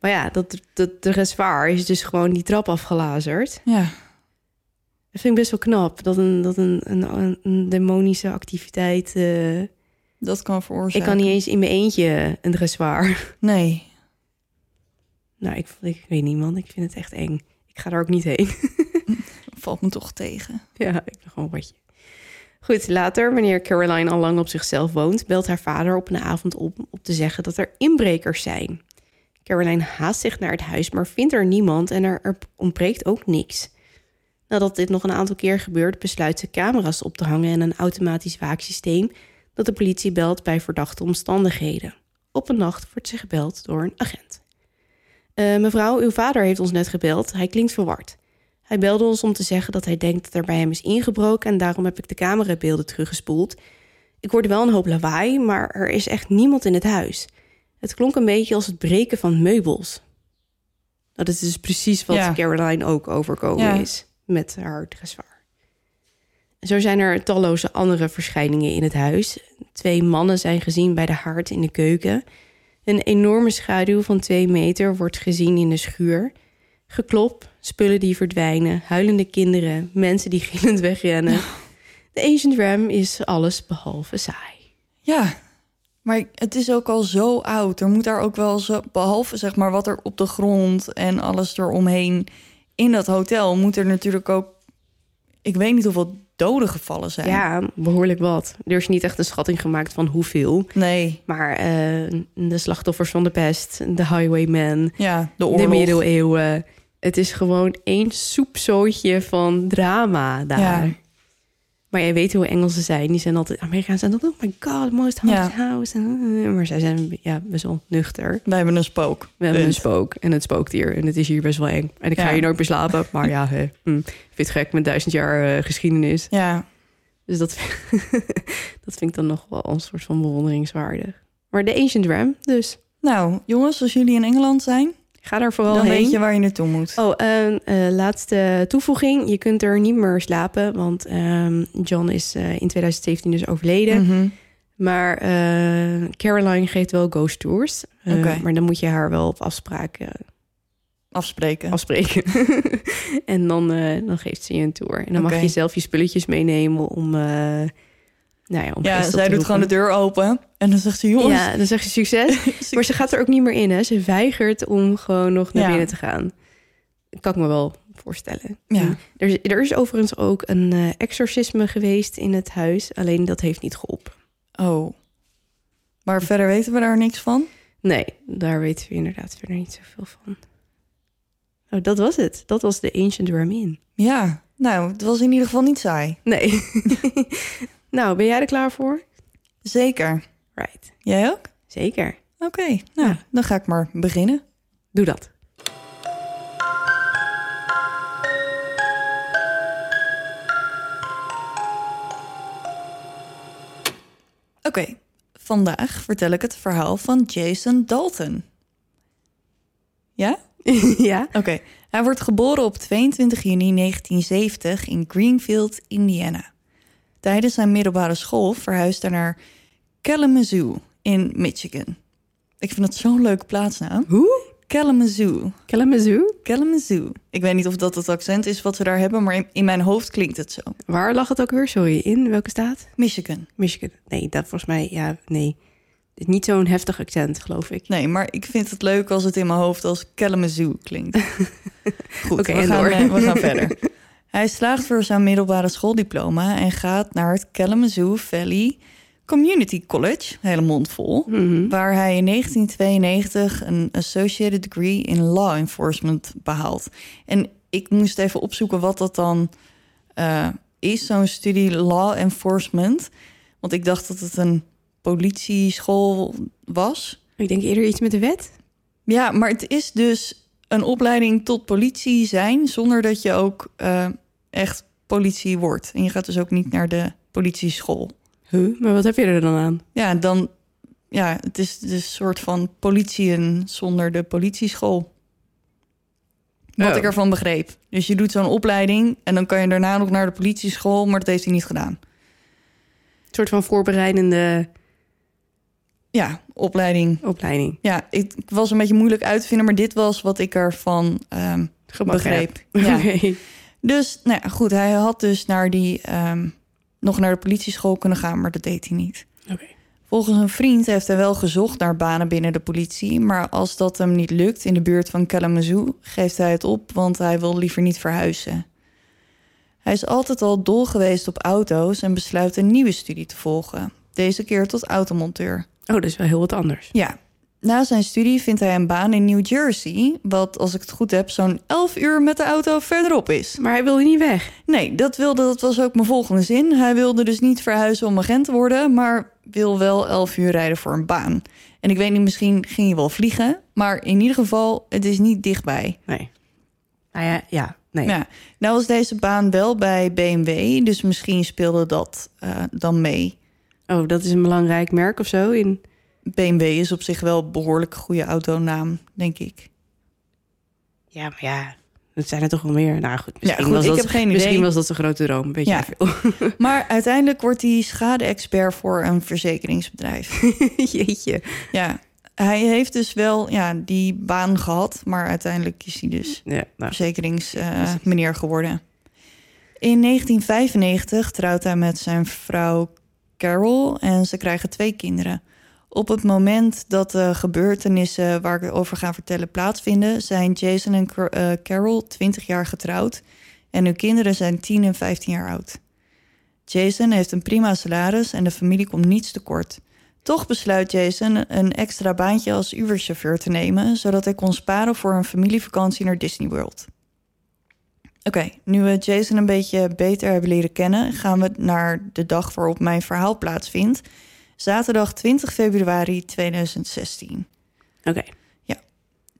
Maar ja, dat, dat, de reservoir is dus gewoon die trap afgelazerd. Ja. Dat vind ik best wel knap. Dat een, dat een, een, een demonische activiteit... eh, Dat kan veroorzaken. ik kan niet eens in mijn eentje een dressoir. Nee. Nou, ik, ik weet niet, man. Ik vind het echt eng. Ik ga daar ook niet heen. [laughs] Valt me toch tegen. Ja, ik ben gewoon watje. Goed, later, wanneer Caroline al lang op zichzelf woont, belt haar vader op een avond op om te zeggen dat er inbrekers zijn. Caroline haast zich naar het huis, maar vindt er niemand en er ontbreekt ook niks. Nadat dit nog een aantal keer gebeurt, besluit ze camera's op te hangen en een automatisch waaksysteem dat de politie belt bij verdachte omstandigheden. Op een nacht wordt ze gebeld door een agent. Eh, mevrouw, uw vader heeft ons net gebeld. Hij klinkt verward. Hij belde ons om te zeggen dat hij denkt dat er bij hem is ingebroken en daarom heb ik de camerabeelden teruggespoeld. Ik hoorde wel een hoop lawaai, maar er is echt niemand in het huis. Het klonk een beetje als het breken van meubels. Nou, dat is dus precies wat Ja. Caroline ook overkomen Ja. is met haar dressoir. Zo zijn er talloze andere verschijningen in het huis. Twee mannen zijn gezien bij de haard in de keuken. Een enorme schaduw van twee meter wordt gezien in de schuur. Geklop, spullen die verdwijnen, huilende kinderen, mensen die gillend wegrennen. De Ancient Ram is alles behalve saai. Ja, maar het is ook al zo oud. Er moet daar ook wel zo, behalve zeg maar wat er op de grond en alles eromheen in dat hotel, moet er natuurlijk ook, ik weet niet hoeveel doden gevallen zijn. Ja, behoorlijk wat. Er is niet echt een schatting gemaakt van hoeveel. Nee, Maar eh, de slachtoffers van de pest, de highwayman, ja, de de middeleeuwen. Het is gewoon één soepzootje van drama daar. Ja. Maar jij weet hoe Engels ze zijn. Die zijn altijd Amerikaans. En dan, oh my god, most haunted Ja. house. En, Maar zij zijn ja, best wel nuchter. Wij hebben een spook. We hebben een Punt. spook en het spookt hier. En het is hier best wel eng. En ik ga hier nooit meer slapen. [laughs] Maar ja, hè, hm, ik vind het gek met duizend jaar eh, geschiedenis. Ja, Dus dat, [laughs] dat vind ik dan nog wel een soort van bewonderingswaardig. Maar de Ancient Ram, dus nou jongens, als jullie in Engeland zijn, ga daar vooral dan heen. weet je waar je naartoe moet. Oh, en eh, laatste toevoeging. Je kunt er niet meer slapen, want ehm, John is eh, in 2017 dus overleden. Mhm. Maar eh, Caroline geeft wel ghost tours. Maar dan moet je haar wel op afspraak eh, Afspreken. afspreken. [laughs] en dan, dan geeft ze je een tour. En dan mag je zelf je spulletjes meenemen om... nou ja, om ja, zij doet gewoon de deur open en dan zegt ze, jongens, Ja, dan zegt ze [laughs] succes. maar ze gaat er ook niet meer in, hè. Ze weigert om gewoon nog naar Ja. binnen te gaan. Dat kan ik me wel voorstellen. Ja. Er, is- er is overigens ook een eh, exorcisme geweest in het huis. Alleen dat heeft niet geholpen. oh. Maar verder weten we daar niks van. Nee, daar weten we inderdaad verder niet zoveel van. Oh, dat was het. Dat was de Ancient Ramin. Ja, nou, het was in ieder geval niet saai. Nee. [laughs] [laughs] nou, ben jij er klaar voor? Zeker. Right. Jij ook? Zeker. Oké, nou, Ja. dan ga ik maar beginnen. Doe dat. Oké, vandaag vertel ik het verhaal van Jason Dalton. Ja? [laughs] ja? Oké, hij wordt geboren op 22 juni 1970 in Greenfield, Indiana. Tijdens zijn middelbare school verhuisde hij naar Kalamazoo in Michigan. Ik vind het zo'n leuke plaatsnaam. Hoe? Kalamazoo. Kalamazoo? Kalamazoo. Ik weet niet of dat het accent is wat ze daar hebben, maar in, in mijn hoofd klinkt het zo. Waar lag het ook weer? Sorry, in welke staat? Michigan. Michigan. Nee, dat volgens mij, ja, nee. Niet zo'n heftig accent, geloof ik. Nee, maar ik vind het leuk als het in mijn hoofd als Kalamazoo klinkt. [laughs] Goed, Oké, we, gaan, door. eh, we gaan verder. [laughs] Hij slaagt voor zijn middelbare schooldiploma en gaat naar het Kalamazoo Valley Community College, hele mond vol, Mhm. waar hij in 1992 een associated degree in law enforcement behaalt. En ik moest even opzoeken wat dat dan eh, is, zo'n studie law enforcement, want ik dacht dat het een politieschool was. Ik denk eerder iets met de wet. Ja, maar het is dus een opleiding tot politie zijn zonder dat je ook eh, echt politie wordt. En je gaat dus ook niet naar de politieschool. Huh? Maar wat heb je er dan aan? Ja, dan ja, het is dus een soort van politieën zonder de politieschool. Wat Oh. ik ervan begreep. Dus je doet zo'n opleiding en dan kan je daarna nog naar de politieschool, maar dat heeft hij niet gedaan. Een soort van voorbereidende Ja, opleiding. opleiding. Ja, ik, ik was een beetje moeilijk uit te vinden, maar dit was wat ik ervan ehm begreep. [laughs] Ja. Dus, nou ja, goed. Hij had dus naar die, ehm, nog naar de politieschool kunnen gaan, maar dat deed hij niet. Volgens een vriend heeft hij wel gezocht naar banen binnen de politie. Maar als dat hem niet lukt in de buurt van Kalamazoo, geeft hij het op, want hij wil liever niet verhuizen. Hij is altijd al dol geweest op auto's en besluit een nieuwe studie te volgen. Deze keer tot automonteur. Oh, dat is wel heel wat anders. Ja, Na zijn studie vindt hij een baan in New Jersey, wat als ik het goed heb zo'n 11 uur met de auto verderop is. Maar hij wilde niet weg. Nee, dat wilde, dat was ook mijn volgende zin. Hij wilde dus niet verhuizen om agent te worden, maar wil wel 11 uur rijden voor een baan. En ik weet niet, misschien ging hij wel vliegen, maar in ieder geval, het is niet dichtbij. Nee. Nou ja, ja. Nee. Ja, nou was deze baan wel bij BMW, dus misschien speelde dat eh, dan mee. Oh, dat is een belangrijk merk of zo in... BMW is op zich wel een behoorlijk goede autonaam, denk ik. Ja, maar ja, dat zijn er toch wel meer. Nou goed, misschien, goed, was, ik dat, heb geen misschien idee. was dat zijn grote droom. Weet Ja. veel. [laughs] Maar uiteindelijk wordt hij schade-expert voor een verzekeringsbedrijf. [laughs] Jeetje. ja, hij heeft dus wel ja, die baan gehad, maar uiteindelijk is hij dus Ja, nou, verzekeringsmeneer geworden. In 1995 trouwt hij met zijn vrouw Carol en ze krijgen twee kinderen. Op het moment dat de gebeurtenissen waar ik over ga vertellen plaatsvinden, zijn Jason en eh, Carol 20 jaar getrouwd en hun kinderen zijn 10 en 15 jaar oud. Jason heeft een prima salaris en de familie komt niets tekort. Toch besluit Jason een extra baantje als Uber-chauffeur te nemen, zodat hij kon sparen voor een familievakantie naar Disney World. Oké, nu we Jason een beetje beter hebben leren kennen, gaan we naar de dag waarop mijn verhaal plaatsvindt. Zaterdag 20 februari 2016. oké.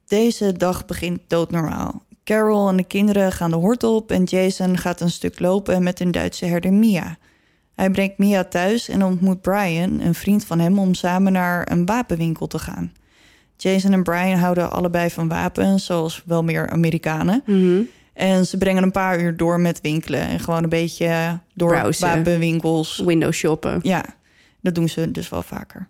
Deze dag begint doodnormaal. Carol en de kinderen gaan de hort op en Jason gaat een stuk lopen met een Duitse herder Mia. Hij brengt Mia thuis en ontmoet Brian, een vriend van hem, om samen naar een wapenwinkel te gaan. Jason en Brian houden allebei van wapens, zoals wel meer Amerikanen. Mhm. En ze brengen een paar uur door met winkelen en gewoon een beetje door Browsen. wapenwinkels. Windows shoppen. Ja, dat doen ze dus wel vaker.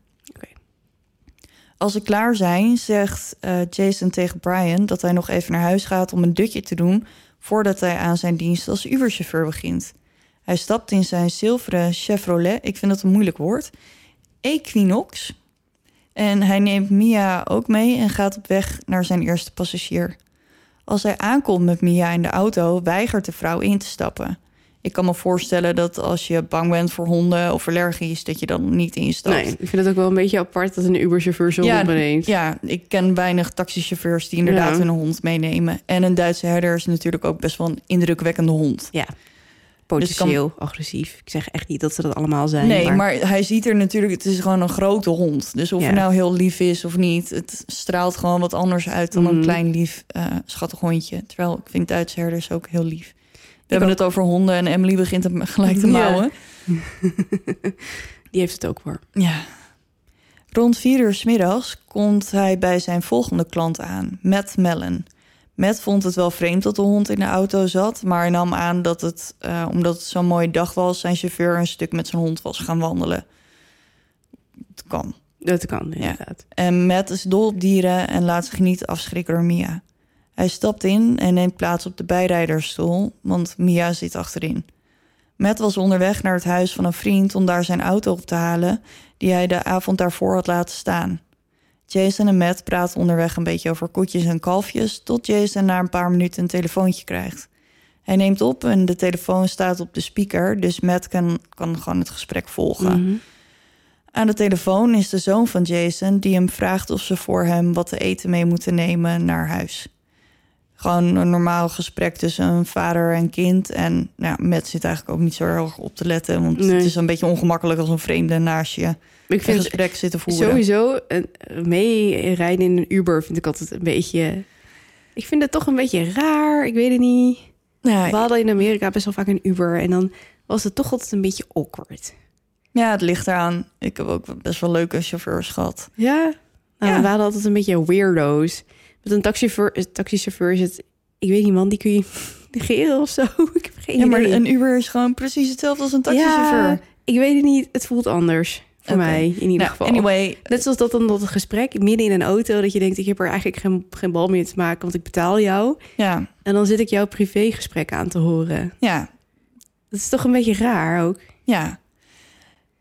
Als ze klaar zijn, zegt eh, Jason tegen Brian dat hij nog even naar huis gaat om een dutje te doen voordat hij aan zijn dienst als Uber-chauffeur begint. Hij stapt in zijn zilveren Chevrolet, ik vind dat een moeilijk woord, Equinox. En hij neemt Mia ook mee en gaat op weg naar zijn eerste passagier. Als hij aankomt met Mia in de auto, weigert de vrouw in te stappen. Ik kan me voorstellen dat als je bang bent voor honden of allergisch, dat je dan niet instapt. Nee, ik vind het ook wel een beetje apart dat een Uber-chauffeur zo Ja. Ja, ik ken weinig taxichauffeurs die inderdaad Ja. hun hond meenemen. En een Duitse herder is natuurlijk ook best wel een indrukwekkende hond. Ja. Potentieel agressief. Ik zeg echt niet dat ze dat allemaal zijn. nee, maar... hij ziet er natuurlijk, het is gewoon een grote hond. Dus of Ja. hij nou heel lief is of niet, het straalt gewoon wat anders uit dan een Mhm. klein lief eh, schattig hondje. Terwijl ik vind Duitse herders ook heel lief. We hebben het over honden en Emily begint hem [laughs] gelijk te Ja. mouwen. [laughs] Die heeft het ook voor. Ja. Rond vier uur 's middags komt hij bij zijn volgende klant aan, Matt Mellon. Matt vond het wel vreemd dat de hond in de auto zat, maar hij nam aan dat het, eh, omdat het zo'n mooie dag was, zijn chauffeur een stuk met zijn hond was gaan wandelen. Het kan. Dat kan, inderdaad. En Matt is dol op dieren en laat zich niet afschrikken door Mia. Hij stapt in en neemt plaats op de bijrijdersstoel, want Mia zit achterin. Matt was onderweg naar het huis van een vriend om daar zijn auto op te halen, die hij de avond daarvoor had laten staan. Jason en Matt praten onderweg een beetje over koetjes en kalfjes, tot Jason na een paar minuten een telefoontje krijgt. Hij neemt op en de telefoon staat op de speaker, dus Matt kan, kan gewoon het gesprek volgen. Mhm. Aan de telefoon is de zoon van Jason die hem vraagt of ze voor hem wat te eten mee moeten nemen naar huis. Gewoon een normaal gesprek tussen een vader en kind. En nou, Matt zit eigenlijk ook niet zo erg op te letten. Want Nee. het is een beetje ongemakkelijk als een vreemde naast je Ik vind gesprek zit te voeren. sowieso meerijden in een Uber vind ik altijd een beetje... Ik vind het toch een beetje raar. Ik weet het niet. Ja, We hadden in Amerika best wel vaak een Uber. En dan was het toch altijd een beetje awkward. ja, het ligt eraan. Ik heb ook best wel leuke chauffeurs gehad. Ja? Nou, Ja. We hadden altijd een beetje weirdo's. Met een taxichauffeur, taxichauffeur is het... Ik weet niet, man, die kun je [laughs] negeren of zo. [laughs] Ik heb geen Ja, maar een Uber is gewoon precies hetzelfde als een taxichauffeur. Ja, ik weet het niet. Het voelt anders. Voor mij, in ieder Nou, geval. anyway, Net zoals dat dan dat een gesprek midden in een auto... dat je denkt, ik heb er eigenlijk geen, geen bal meer te maken... want ik betaal jou. ja, En dan zit ik jouw privégesprek aan te horen. ja, Dat is toch een beetje raar ook? ja.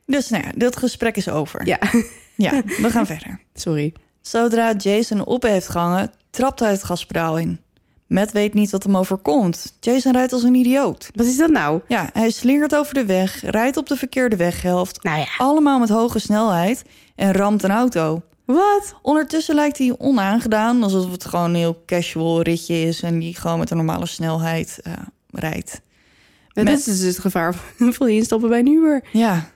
Dus nou ja, dit gesprek is over. Ja, [laughs] ja we gaan [laughs] verder. sorry. Zodra Jason op heeft gehangen, trapt hij het gaspedaal in. Matt weet niet wat hem overkomt. Jason rijdt als een idioot. Wat is dat nou? Ja, hij slingert over de weg, rijdt op de verkeerde weghelft, Nou ja, allemaal met hoge snelheid en ramt een auto. Wat? Ondertussen lijkt hij onaangedaan, alsof het gewoon een heel casual ritje is en die gewoon met een normale snelheid eh, rijdt. Dat is dus het gevaar van [laughs] instappen bij een Uber. Ja,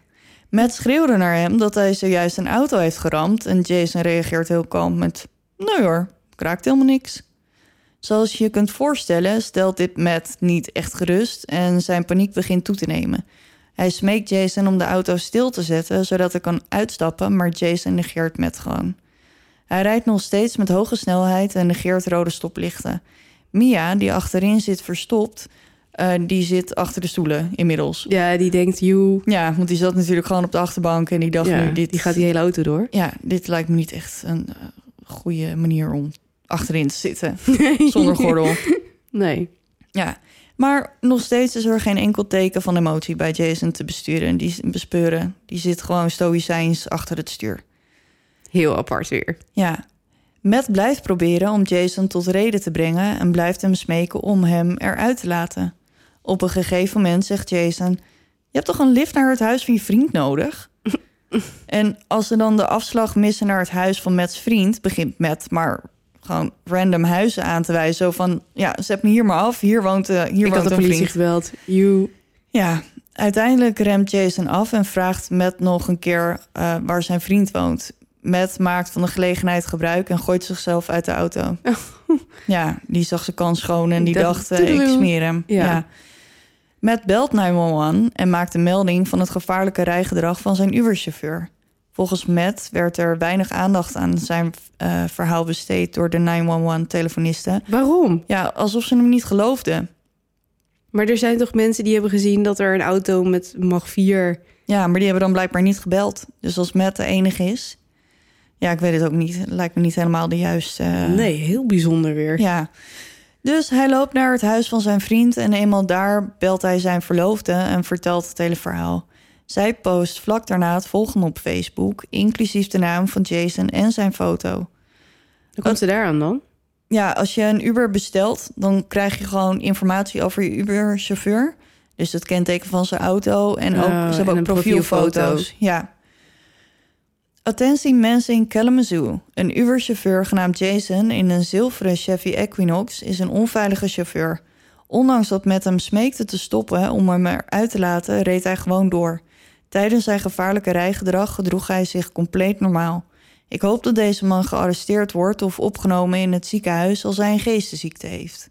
Matt schreeuwde naar hem dat hij zojuist een auto heeft geramd en Jason reageert heel kalm met: Nee hoor, kraakt helemaal niks. Zoals je je kunt voorstellen, stelt dit Matt niet echt gerust en zijn paniek begint toe te nemen. Hij smeekt Jason om de auto stil te zetten zodat hij kan uitstappen, maar Jason negeert Matt gewoon. Hij rijdt nog steeds met hoge snelheid en negeert rode stoplichten. Mia, die achterin zit verstopt, eh, die zit achter de stoelen inmiddels. Ja, die denkt, you. Ja, want die zat natuurlijk gewoon op de achterbank en die dacht Ja, nu, dit, die gaat die hele auto door. ja, dit lijkt me niet echt een eh, goede manier om achterin te zitten [laughs] zonder gordel. [laughs] Nee. Ja, maar nog steeds is er geen enkel teken van emotie bij Jason te besturen en die bespeuren. Die zit gewoon stoïcijns achter het stuur. Heel apart weer. Ja, Matt blijft proberen om Jason tot reden te brengen en blijft hem smeken om hem eruit te laten. Op een gegeven moment zegt Jason: Je hebt toch een lift naar het huis van je vriend nodig? [laughs] en als ze dan de afslag missen naar het huis van Matt's vriend, begint Matt maar gewoon random huizen aan te wijzen. Zo van: Ja, zet me hier maar af. Hier woont, eh, hier ik woont had de een politie vriend. You. Ja, uiteindelijk remt Jason af en vraagt Matt nog een keer eh, waar zijn vriend woont. Matt maakt van de gelegenheid gebruik en gooit zichzelf uit de auto. [laughs] Ja, die zag zijn kans schoon en die Dat- dacht, eh, ik smeer hem. Ja. Ja. Matt belt 911 en maakt een melding van het gevaarlijke rijgedrag van zijn Uber-chauffeur. Volgens Matt werd er weinig aandacht aan zijn eh, verhaal besteed door de 911-telefonisten. Waarom? Ja, alsof ze hem niet geloofden. Maar er zijn toch mensen die hebben gezien dat er een auto met mag 4... Ja, maar die hebben dan blijkbaar niet gebeld. Dus als Matt de enige is. Ja, ik weet het ook niet. Het lijkt me niet helemaal de juiste. eh, Nee, heel bijzonder weer. Ja. Dus hij loopt naar het huis van zijn vriend en eenmaal daar belt hij zijn verloofde en vertelt het hele verhaal. Zij post vlak daarna het volgende op Facebook, inclusief de naam van Jason en zijn foto. Dan komt ze daar aan dan? Ja, als je een Uber bestelt, dan krijg je gewoon informatie over je Uber-chauffeur. Dus het kenteken van zijn auto en ook, Oh, ze hebben en ook profielfoto's. profielfoto. Ja. Attentie mensen in Kalamazoo. Een Uber-chauffeur genaamd Jason in een zilveren Chevy Equinox is een onveilige chauffeur. Ondanks dat met hem smeekte te stoppen om hem eruit te laten, reed hij gewoon door. Tijdens zijn gevaarlijke rijgedrag gedroeg hij zich compleet normaal. Ik hoop dat deze man gearresteerd wordt of opgenomen in het ziekenhuis als hij een geestesziekte heeft.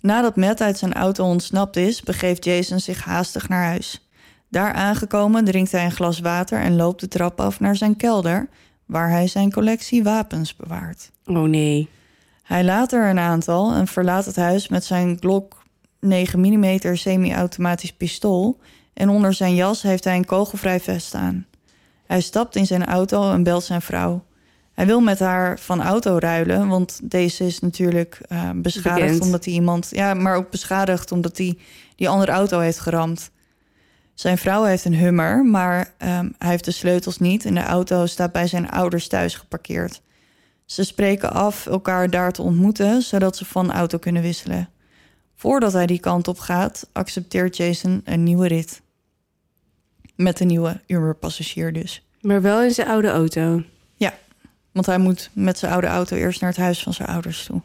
Nadat Matt uit zijn auto ontsnapt is, begeeft Jason zich haastig naar huis. Daar aangekomen drinkt hij een glas water en loopt de trap af naar zijn kelder, waar hij zijn collectie wapens bewaart. Oh nee. Hij laat er een aantal en verlaat het huis met zijn Glock 9 mm semi-automatisch pistool en onder zijn jas heeft hij een kogelvrij vest aan. Hij stapt in zijn auto en belt zijn vrouw. Hij wil met haar van auto ruilen, want deze is natuurlijk eh, beschadigd Bekend. omdat hij iemand, ja, maar ook beschadigd omdat hij die andere auto heeft geramd. Zijn vrouw heeft een Hummer, maar ehm, hij heeft de sleutels niet en de auto staat bij zijn ouders thuis geparkeerd. Ze spreken af elkaar daar te ontmoeten, zodat ze van auto kunnen wisselen. Voordat hij die kant op gaat, accepteert Jason een nieuwe rit. Met een nieuwe Uber-passagier dus. Maar wel in zijn oude auto. Want hij moet met zijn oude auto eerst naar het huis van zijn ouders toe.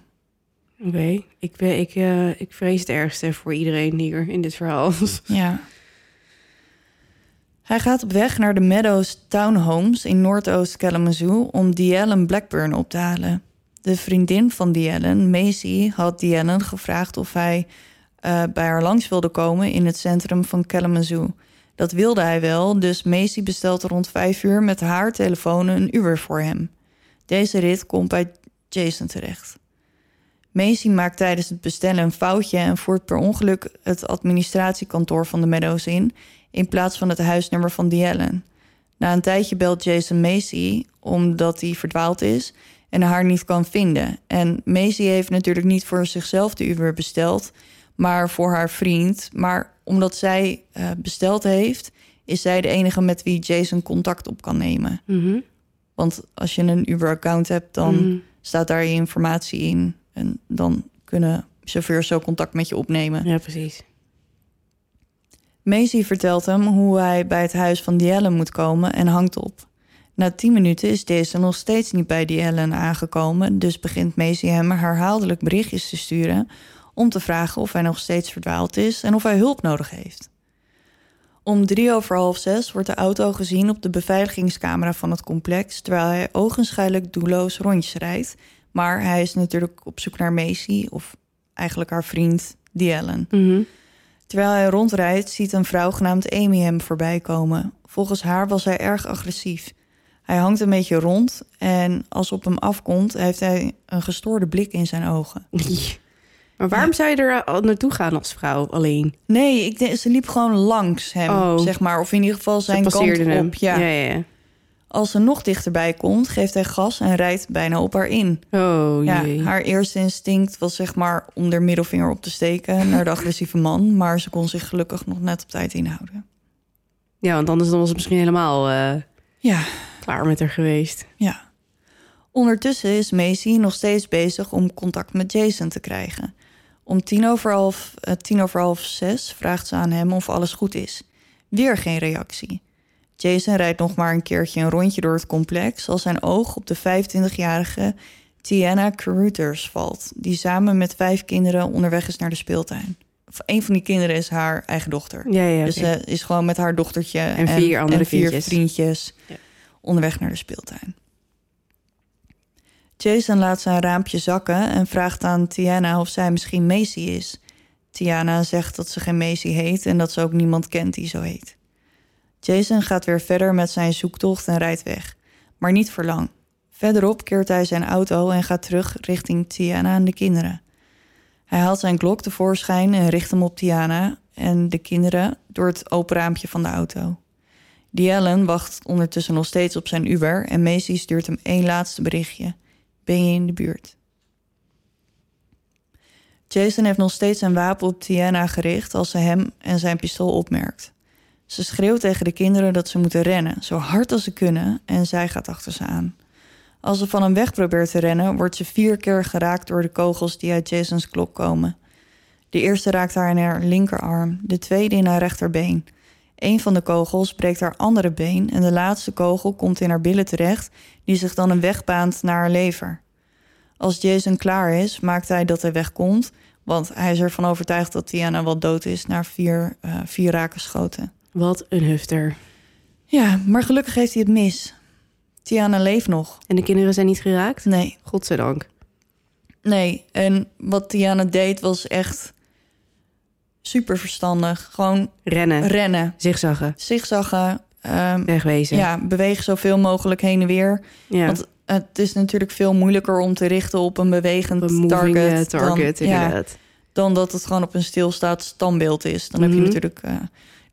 Oké. Ik, ben, ik, eh, ik vrees het ergste voor iedereen hier in dit verhaal. [laughs] Ja. Hij gaat op weg naar de Meadows Townhomes in Noordoost Kalamazoo om Diellen Blackburn op te halen. De vriendin van Diellen, Macy, had Diellen gevraagd of hij eh, bij haar langs wilde komen in het centrum van Kalamazoo. Dat wilde hij wel, dus Macy bestelt rond vijf uur met haar telefoon een Uber voor hem. Deze rit komt bij Jason terecht. Macy maakt tijdens het bestellen een foutje en voert per ongeluk het administratiekantoor van de Meadows in, in plaats van het huisnummer van Diellen. Na een tijdje belt Jason Macy omdat hij verdwaald is en haar niet kan vinden. En Macy heeft natuurlijk niet voor zichzelf de Uber besteld, maar voor haar vriend. Maar omdat zij eh, besteld heeft, is zij de enige met wie Jason contact op kan nemen. Mhm. Want als je een Uber-account hebt, dan Mhm. staat daar je informatie in. En dan kunnen chauffeurs zo contact met je opnemen. Ja, precies. Macy vertelt hem hoe hij bij het huis van Dielle moet komen en hangt op. Na tien minuten is deze nog steeds niet bij die Ellen aangekomen, dus begint Macy hem herhaaldelijk berichtjes te sturen om te vragen of hij nog steeds verdwaald is en of hij hulp nodig heeft. Om drie over half zes wordt de auto gezien op de beveiligingscamera van het complex, terwijl hij ogenschijnlijk doelloos rondjes rijdt. Maar hij is natuurlijk op zoek naar Macy, of eigenlijk haar vriend, die Ellen. Mhm. Terwijl hij rondrijdt, ziet een vrouw genaamd Amy hem voorbij komen. Volgens haar was hij erg agressief. Hij hangt een beetje rond en als op hem afkomt, heeft hij een gestoorde blik in zijn ogen. [laughs] Maar waarom zou je er al naartoe gaan als vrouw alleen? Nee, ik denk, ze liep gewoon langs hem, Oh. zeg maar. Of in ieder geval zijn kant op. passeerde hem. Ja. ja, ja. Als ze nog dichterbij komt, geeft hij gas en rijdt bijna op haar in. Oh Ja, jee. haar eerste instinct was zeg maar om haar middelvinger op te steken naar de agressieve man. Maar ze kon zich gelukkig nog net op tijd inhouden. Ja, want anders dan was het misschien helemaal eh, Ja, klaar met haar geweest. ja. Ondertussen is Macy nog steeds bezig om contact met Jason te krijgen. Om tien over half, eh, tien over half zes vraagt ze aan hem of alles goed is. Weer geen reactie. Jason rijdt nog maar een keertje een rondje door het complex als zijn oog op de 25-jarige Tiana Carruthers valt, die samen met vijf kinderen onderweg is naar de speeltuin. Of een van die kinderen is haar eigen dochter. Ja, ja. Dus ze is gewoon met haar dochtertje en, vier andere en vier kindjes. vriendjes Ja. Onderweg naar de speeltuin. Jason laat zijn raampje zakken en vraagt aan Tiana of zij misschien Macy is. Tiana zegt dat ze geen Macy heet en dat ze ook niemand kent die zo heet. Jason gaat weer verder met zijn zoektocht en rijdt weg, maar niet voor lang. Verderop keert hij zijn auto en gaat terug richting Tiana en de kinderen. Hij haalt zijn klok tevoorschijn en richt hem op Tiana en de kinderen door het open raampje van de auto. Ellen wacht ondertussen nog steeds op zijn Uber en Macy stuurt hem één laatste berichtje. Ben je in de buurt? Jason heeft nog steeds zijn wapen op Tiana gericht als ze hem en zijn pistool opmerkt. Ze schreeuwt tegen de kinderen dat ze moeten rennen, zo hard als ze kunnen, en zij gaat achter ze aan. Als ze van hem weg probeert te rennen, wordt ze vier keer geraakt door de kogels die uit Jasons klok komen. De eerste raakt haar in haar linkerarm, de tweede in haar rechterbeen. Een van de kogels breekt haar andere been en de laatste kogel komt in haar billen terecht, die zich dan een weg baant naar haar lever. Als Jason klaar is, maakt hij dat hij wegkomt, want hij is ervan overtuigd dat Tiana wel dood is na vier, eh, vier raken schoten. Wat een hufter. Ja, maar gelukkig heeft hij het mis. Tiana leeft nog. En de kinderen zijn niet geraakt? Nee, Godzijdank. nee. En wat Tiana deed was echt super verstandig. Gewoon Rennen. rennen, Zigzaggen. zigzaggen, ehm, Wegwezen. ja, beweeg zoveel mogelijk heen en weer. ja. Want het is natuurlijk veel moeilijker om te richten op een bewegend target, eh, target dan, ja, dan dat het gewoon op een stilstaand standbeeld is. Dan heb je Mhm. natuurlijk. eh,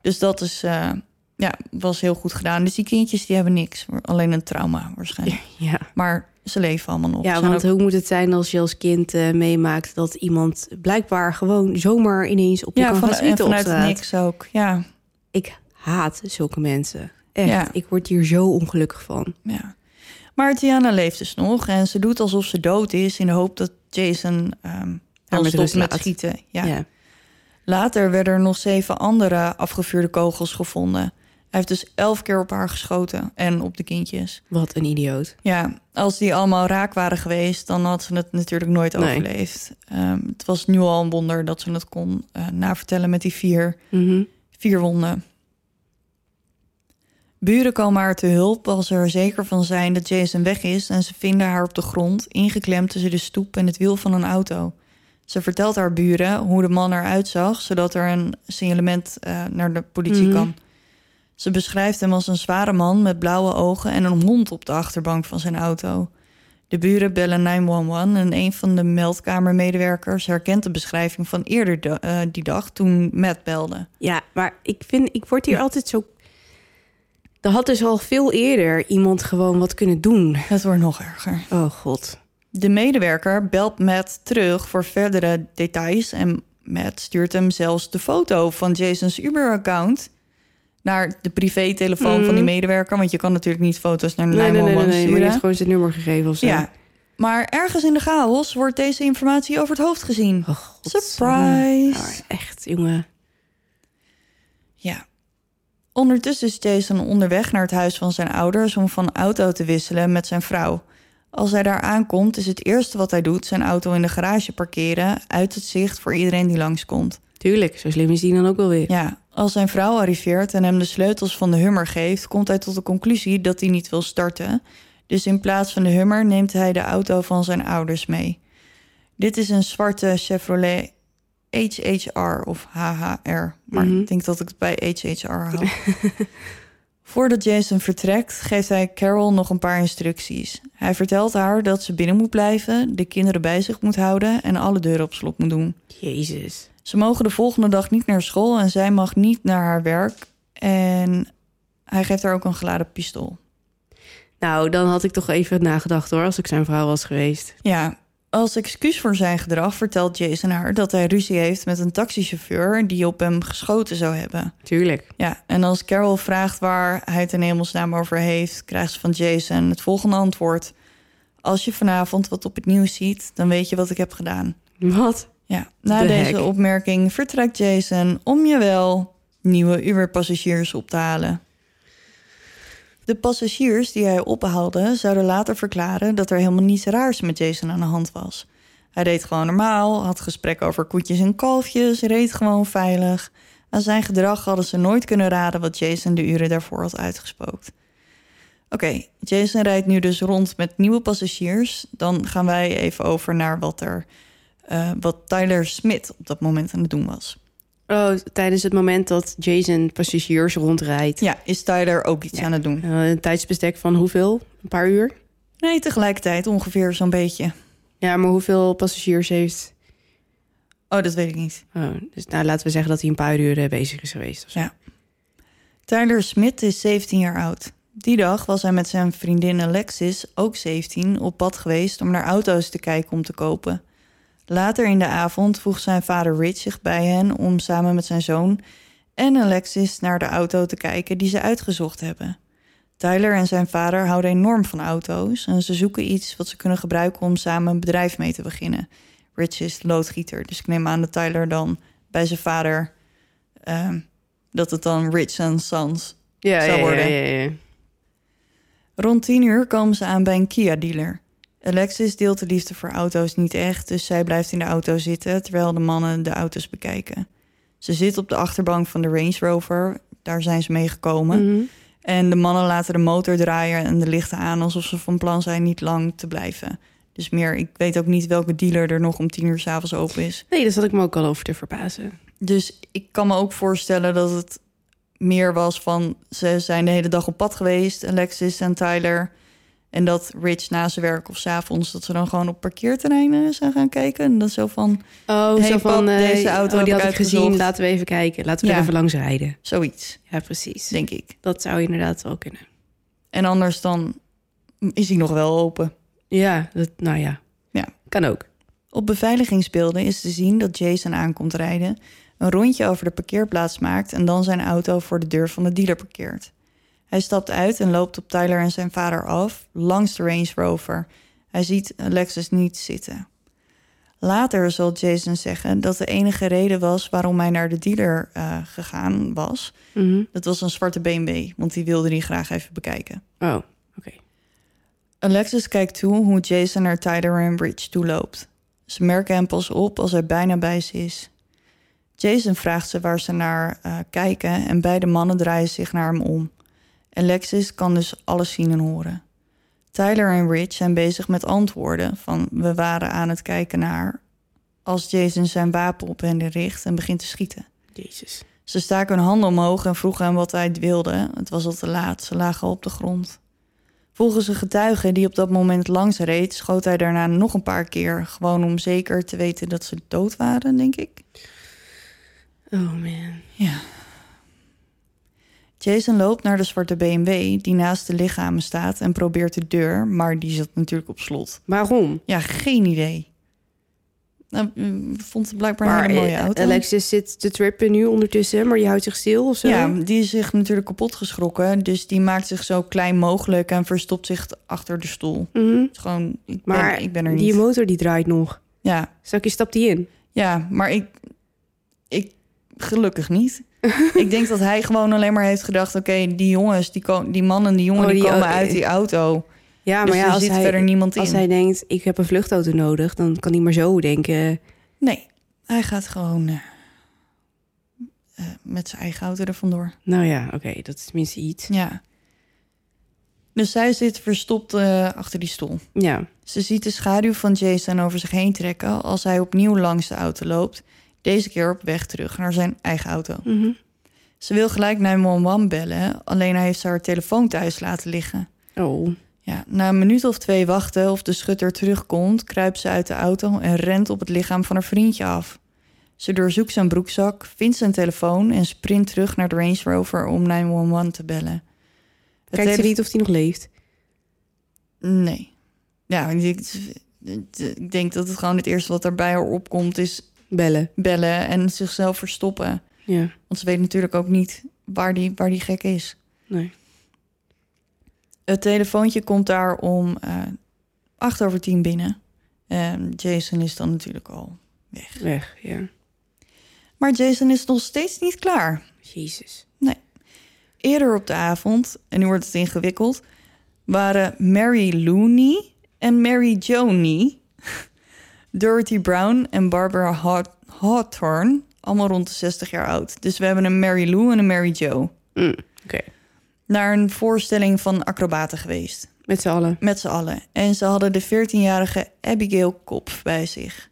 dus dat is, eh, ja, was heel goed gedaan. Dus die kindjes die hebben niks, alleen een trauma waarschijnlijk. [laughs] Ja. Maar ze leven allemaal nog. Ja, want ook- hoe moet het zijn als je als kind eh, meemaakt dat iemand blijkbaar gewoon zomaar ineens op je ja, kan van, gaan op vanuit niks ook. Ja, Ik haat zulke mensen. Echt, Ja. ik word hier zo ongelukkig van. ja. Maar Tiana leeft dus nog en ze doet alsof ze dood is in de hoop dat Jason ehm dan met stopt met schieten. Ja. Ja. Later werden er nog zeven andere afgevuurde kogels gevonden. Hij heeft dus elf keer op haar geschoten en op de kindjes. Wat een idioot. Ja, als die allemaal raak waren geweest, dan had ze het natuurlijk nooit Nee. overleefd. Ehm, het was nu al een wonder dat ze het kon eh, navertellen met die vier, Mhm. vier wonden. Buren komen haar te hulp als ze er zeker van zijn dat Jason weg is en ze vinden haar op de grond, ingeklemd tussen de stoep en het wiel van een auto. Ze vertelt haar buren hoe de man eruit zag, zodat er een signalement eh, naar de politie Mhm. kan. Ze beschrijft hem als een zware man met blauwe ogen en een hond op de achterbank van zijn auto. De buren bellen 911 en een van de meldkamermedewerkers herkent de beschrijving van eerder eh, die dag toen Matt belde. Ja, maar ik vind, ik word hier altijd zo... Er had dus al veel eerder iemand gewoon wat kunnen doen. Het wordt nog erger. Oh god. De medewerker belt Matt terug voor verdere details en Matt stuurt hem zelfs de foto van Jason's Uber-account naar de privé-telefoon van die Mhm. medewerker, want je kan natuurlijk niet foto's naar Nee, nee, nee, 911 nee, nee, maar sturen. heeft gewoon zijn nummer gegeven of zo. Ja, maar ergens in de chaos wordt deze informatie over het hoofd gezien. Oh. Surprise! echt, jongen. Ja. Ondertussen is Jason onderweg naar het huis van zijn ouders om van auto te wisselen met zijn vrouw. Als hij daar aankomt, is het eerste wat hij doet zijn auto in de garage parkeren uit het zicht voor iedereen die langskomt. Tuurlijk, zo slim is die dan ook wel weer. Ja, als zijn vrouw arriveert en hem de sleutels van de Hummer geeft, komt hij tot de conclusie dat hij niet wil starten. Dus in plaats van de Hummer neemt hij de auto van zijn ouders mee. Dit is een zwarte Chevrolet HHR of HHR, maar Mhm. ik denk dat ik het bij HHR hou. [laughs] Voordat Jason vertrekt, geeft hij Carol nog een paar instructies. Hij vertelt haar dat ze binnen moet blijven, de kinderen bij zich moet houden en alle deuren op slot moet doen. Jezus. Ze mogen de volgende dag niet naar school en zij mag niet naar haar werk. En hij geeft haar ook een geladen pistool. Nou, dan had ik toch even nagedacht hoor, als ik zijn vrouw was geweest. Ja, als excuus voor zijn gedrag vertelt Jason haar dat hij ruzie heeft met een taxichauffeur die op hem geschoten zou hebben. Tuurlijk. Ja, en als Carol vraagt waar hij het in hemelsnaam over heeft, krijgt ze van Jason het volgende antwoord. Als je vanavond wat op het nieuws ziet, dan weet je wat ik heb gedaan. Wat? Ja, na De deze hek. opmerking vertrekt Jason om je wel nieuwe Uber-passagiers op te halen. De passagiers die hij ophaalde zouden later verklaren dat er helemaal niets raars met Jason aan de hand was. Hij deed gewoon normaal, had gesprek over koetjes en kalfjes, reed gewoon veilig. Aan zijn gedrag hadden ze nooit kunnen raden wat Jason de uren daarvoor had uitgespookt. Oké, Jason rijdt nu dus rond met nieuwe passagiers. Dan gaan wij even over naar wat er eh, wat Tyler Smith op dat moment aan het doen was. Oh, tijdens het moment dat Jason passagiers rondrijdt. Ja, is Tyler ook iets Ja. aan het doen? Eh, een tijdsbestek van hoeveel? Een paar uur? Nee, tegelijkertijd ongeveer zo'n beetje. Ja, maar hoeveel passagiers heeft... Oh, dat weet ik niet. Oh, dus nou, laten we zeggen dat hij een paar uur eh, bezig is geweest. Of zo. Ja. Tyler Smith is 17 jaar oud. Die dag was hij met zijn vriendin Alexis, ook 17, op pad geweest om naar auto's te kijken om te kopen. Later in de avond voegt zijn vader Rich zich bij hen om samen met zijn zoon en Alexis naar de auto te kijken die ze uitgezocht hebben. Tyler en zijn vader houden enorm van auto's en ze zoeken iets wat ze kunnen gebruiken om samen een bedrijf mee te beginnen. Rich is loodgieter, dus ik neem aan dat Tyler dan bij zijn vader ehm, dat het dan Rich and Sons Ja, zou worden. ja, ja, ja. Rond 10 uur komen ze aan bij een Kia-dealer. Alexis deelt de liefde voor auto's niet echt, dus zij blijft in de auto zitten terwijl de mannen de auto's bekijken. Ze zit op de achterbank van de Range Rover, daar zijn ze mee gekomen. Mhm. En de mannen laten de motor draaien en de lichten aan alsof ze van plan zijn niet lang te blijven. Dus meer, ik weet ook niet welke dealer er nog om 10 uur s'avonds open is. Nee, daar zat ik me ook al over te verbazen. Dus ik kan me ook voorstellen dat het meer was van... ze zijn de hele dag op pad geweest, Alexis en Tyler... en dat Rich na zijn werk of 's avonds... dat ze dan gewoon op parkeerterreinen zijn gaan kijken. En dat zo van Oh, Hey, zo van... pap, eh, deze auto oh, die had ik ik gezien, laten we even kijken. Laten we Ja. er even langs rijden. zoiets, Ja, precies. denk ik. Dat zou inderdaad wel kunnen. En anders dan is hij nog wel open. Ja, dat, nou ja. Ja. Kan ook. Op beveiligingsbeelden is te zien dat Jason aankomt rijden... een rondje over de parkeerplaats maakt... en dan zijn auto voor de deur van de dealer parkeert. Hij stapt uit en loopt op Tyler en zijn vader af... langs de Range Rover. Hij ziet Alexis niet zitten. Later zal Jason zeggen dat de enige reden was... waarom hij naar de dealer eh, gegaan was... Mhm. dat was een zwarte BMW, want die wilde hij graag even bekijken. Oh, oké. Alexis kijkt toe hoe Jason naar Tyler en Bridge toe loopt. Ze merken hem pas op als hij bijna bij ze is. Jason vraagt ze waar ze naar eh, kijken en beide mannen draaien zich naar hem om. Alexis kan dus alles zien en horen. Tyler en Rich zijn bezig met antwoorden van we waren aan het kijken naar... als Jason zijn wapen op hen richt en begint te schieten. Jezus. Ze staken hun handen omhoog en vroegen hem wat hij wilde. Het was al te laat, ze lagen al op de grond. Volgens een getuige die op dat moment langs reed, schoot hij daarna nog een paar keer. Gewoon om zeker te weten dat ze dood waren, denk ik. Oh man. Ja. Jason loopt naar de zwarte BMW die naast de lichamen staat en probeert de deur, maar die zat natuurlijk op slot. Waarom? Ja, geen idee. Nou, mm, vond het blijkbaar een hele mooie eh, auto. Alexis zit te trippen nu ondertussen, maar die houdt zich stil of zo? Ja, die is zich natuurlijk kapot geschrokken. Dus die maakt zich zo klein mogelijk en verstopt zich achter de stoel. Mhm. Gewoon, ik ben, Maar ik ben er niet. die motor die draait nog. Ja, Straks stapt die in. ja, maar ik, ik gelukkig niet. [laughs] ik denk dat hij gewoon alleen maar heeft gedacht... oké, die jongens, die, die man en die jongen... Oh, die, die- komen oh, uit eh. die auto. Ja, Dus maar ja, als zit hij, verder niemand in. als hij denkt, ik heb een vluchtauto nodig, dan kan hij maar zo denken. Nee, hij gaat gewoon... eh, eh, met zijn eigen auto er vandoor. Nou ja, oké, dat is tenminste iets. Ja. Dus zij zit verstopt achter die stoel. Ja, Ze ziet de schaduw van Jason over zich heen trekken als hij opnieuw langs de auto loopt. Deze keer op weg terug naar zijn eigen auto. Mhm. Ze wil gelijk 911 bellen, alleen hij heeft haar telefoon thuis laten liggen. Oh, Ja, na een minuut of twee wachten of de schutter terugkomt, kruipt ze uit de auto en rent op het lichaam van haar vriendje af. Ze doorzoekt zijn broekzak, vindt zijn telefoon en sprint terug naar de Range Rover om 911 te bellen. Het kijkt ze niet of hij nog leeft? Nee. Ja, ik, ik denk dat het gewoon het eerste wat er bij haar opkomt is Bellen. bellen en zichzelf verstoppen. Ja, Want ze weet natuurlijk ook niet waar die, waar die gek is. nee. Het telefoontje komt daar om eh acht over tien binnen. En Jason is dan natuurlijk al weg. Weg, ja. Maar Jason is nog steeds niet klaar. Jezus. Eerder op de avond, en nu wordt het ingewikkeld, waren Mary Looney en Mary Joni, Dorothy Brown en Barbara Haw- Hawthorne, allemaal rond de 60 jaar oud. Dus we hebben een Mary Lou en een Mary Jo. Mm, oké. Naar een voorstelling van acrobaten geweest. Met z'n allen. Met z'n allen. En ze hadden de 14-jarige Abigail Kopf bij zich.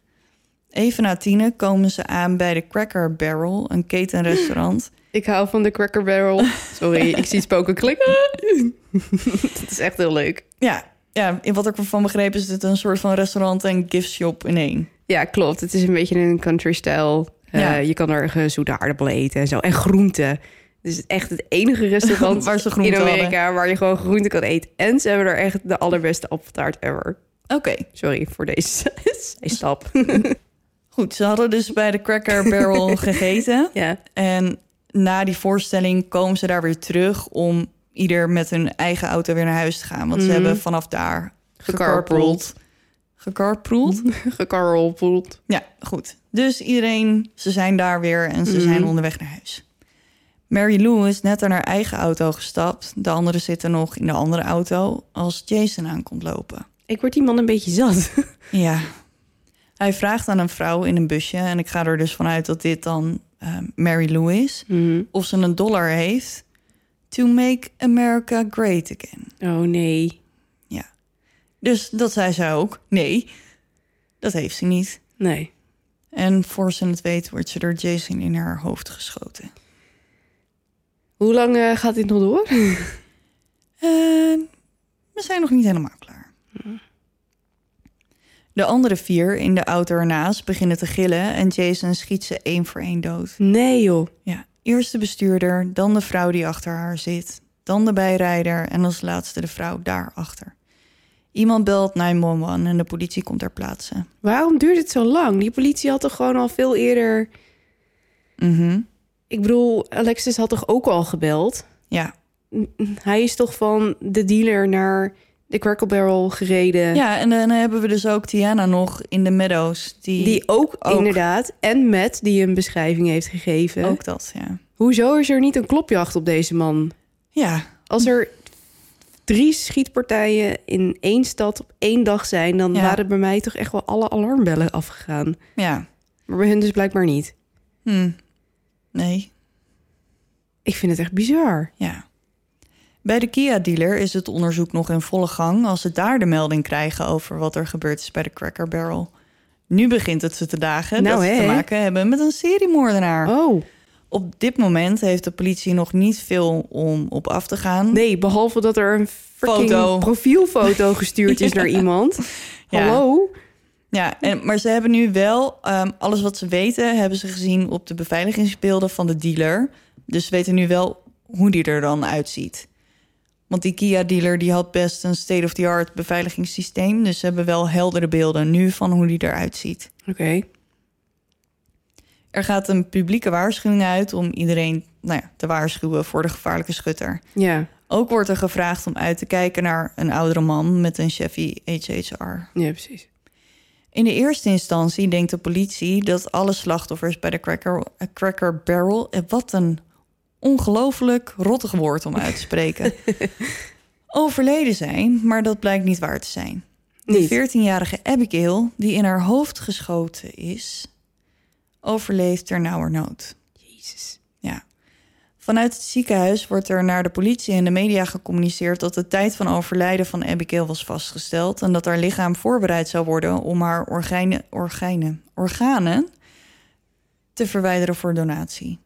Even na tienen komen ze aan bij de Cracker Barrel, een ketenrestaurant. [laughs] Ik hou van de Cracker Barrel. Sorry, [laughs] ik zie spoken klikken. [laughs] dat is echt heel leuk. Ja, ja, in wat ik ervan begreep is het een soort van restaurant en gift shop in één. Ja, klopt. Het is een beetje een country stijl. Eh, Ja. Je kan er gezoete aardappelen eten en zo. En groenten. Dus echt het enige [laughs] restaurant Waar ze in Amerika waar je gewoon groenten kan eten. En ze hebben er echt de allerbeste appeltaart ever. Oké, Sorry voor deze [laughs] stap. [laughs] goed. Ze hadden dus bij de Cracker Barrel gegeten. ja. En na die voorstelling komen ze daar weer terug om ieder met hun eigen auto weer naar huis te gaan. Want ze Mhm. hebben vanaf daar Gecarpooled. Gecarpooled? Gekarrelpoeld. Ja, goed. Dus iedereen, ze zijn daar weer en ze Mhm. zijn onderweg naar huis. Mary Lou is net aan haar eigen auto gestapt. De anderen zitten nog in de andere auto als Jason aankomt lopen. Ik word die man een beetje zat. [laughs] Ja. Hij vraagt aan een vrouw in een busje, en ik ga er dus vanuit dat dit dan eh, Mary Lou is, Mhm. of ze een dollar heeft. To make America great again. Oh nee. Dus dat zei zij ook. Nee, dat heeft ze niet. Nee. En voor ze het weet, wordt ze door Jason in haar hoofd geschoten. Hoe lang eh, gaat dit nog door? [laughs] En we zijn nog niet helemaal klaar. De andere vier in de auto ernaast beginnen te gillen en Jason schiet ze één voor één dood. Nee joh. Ja, eerst de bestuurder, dan de vrouw die achter haar zit, dan de bijrijder en als laatste de vrouw daarachter. Iemand belt 911 en de politie komt ter plaatse. Waarom duurt het zo lang? Die politie had toch gewoon al veel eerder... Mhm. Ik bedoel, Alexis had toch ook al gebeld? Ja. Hij is toch van de dealer naar de Crackle Barrel gereden. ja, en dan hebben we dus ook Tiana nog in de Meadows. Die, Die ook, ook. inderdaad. En Matt die een beschrijving heeft gegeven. ook dat, ja. Hoezo is er niet een klopjacht op deze man? Ja, Als er drie schietpartijen in één stad op één dag zijn... dan Ja. waren bij mij toch echt wel alle alarmbellen afgegaan. ja. Maar bij hun dus blijkbaar niet. Hm. Nee, Ik vind het echt bizar. ja. Bij de Kia-dealer is het onderzoek nog in volle gang... als ze daar de melding krijgen over wat er gebeurd is bij de Cracker Barrel. Nu begint het ze te dagen Nou, dat ze te maken hebben met een seriemoordenaar. Oh, Op dit moment heeft de politie nog niet veel om op af te gaan. nee, behalve dat er een Foto. profielfoto [laughs] gestuurd is naar iemand. Hallo? Ja, en, maar ze hebben nu wel ehm, alles wat ze weten, hebben ze gezien op de beveiligingsbeelden van de dealer. Dus ze weten nu wel hoe die er dan uitziet. Want die Kia-dealer die had best een state-of-the-art beveiligingssysteem. Dus ze hebben wel heldere beelden nu van hoe die eruit ziet. Oké. Er gaat een publieke waarschuwing uit om iedereen nou ja, te waarschuwen voor de gevaarlijke schutter. Ja. Ook wordt er gevraagd om uit te kijken naar een oudere man met een Chevy HHR. ja, precies. In de eerste instantie denkt de politie dat alle slachtoffers bij de Cracker, Cracker Barrel... eh, Wat een ongelooflijk rottig woord om uit te spreken. [laughs] overleden zijn, maar dat blijkt niet waar te zijn. De 14-jarige Abigail, die in haar hoofd geschoten is, overleeft ternauwernood. Jezus. Ja. Vanuit het ziekenhuis wordt er naar de politie en de media gecommuniceerd dat de tijd van overlijden van Abigail was vastgesteld en dat haar lichaam voorbereid zou worden om haar orgijnen, orgijnen, organen te verwijderen voor donatie.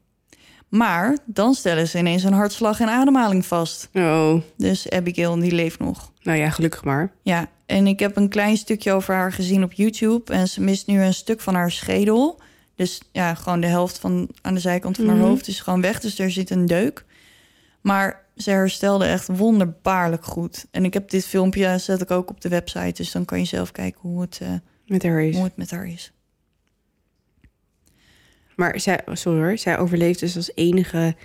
Maar dan stellen ze ineens een hartslag en ademhaling vast. Oh, Dus Abigail die leeft nog. nou ja, gelukkig maar. Ja, en ik heb een klein stukje over haar gezien op YouTube. En ze mist nu een stuk van haar schedel. Dus ja, gewoon de helft van aan de zijkant van haar Mhm. hoofd is gewoon weg. Dus er zit een deuk. Maar ze herstelde echt wonderbaarlijk goed. En ik heb dit filmpje, zet ik ook op de website. Dus dan kan je zelf kijken hoe het, eh, Met haar is. hoe het met haar is. Maar zij, sorry hoor, zij overleeft dus als enige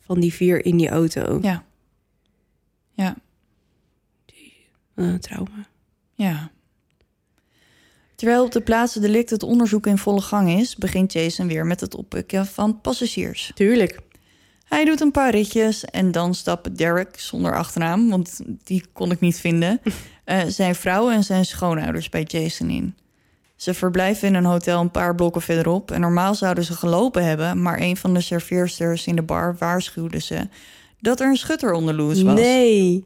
van die vier in die auto. Ja. Ja, Eh, trauma. ja. Terwijl op de plaatsen delict het onderzoek in volle gang is... begint Jason weer met het oppikken van passagiers. Tuurlijk. Hij doet een paar ritjes en dan stappen Derek zonder achternaam, want die kon ik niet vinden, [laughs] eh, zijn vrouw en zijn schoonouders bij Jason in. Ze verblijven in een hotel een paar blokken verderop en normaal zouden ze gelopen hebben, maar een van de serveersters in de bar waarschuwde ze dat er een schutter onder Loes was. Nee.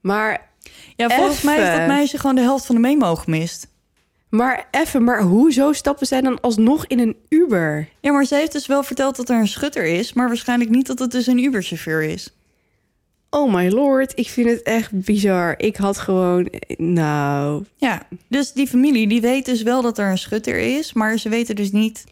Maar, ja, volgens mij heeft dat meisje gewoon de helft van de memo gemist. maar even, maar hoezo stappen zij dan alsnog in een Uber? Ja, maar ze heeft dus wel verteld dat er een schutter is, maar waarschijnlijk niet dat het dus een Uber-chauffeur is. Oh my lord, ik vind het echt bizar. Ik had gewoon, nou, Ja, dus die familie die weet dus wel dat er een schutter is, maar ze weten dus niet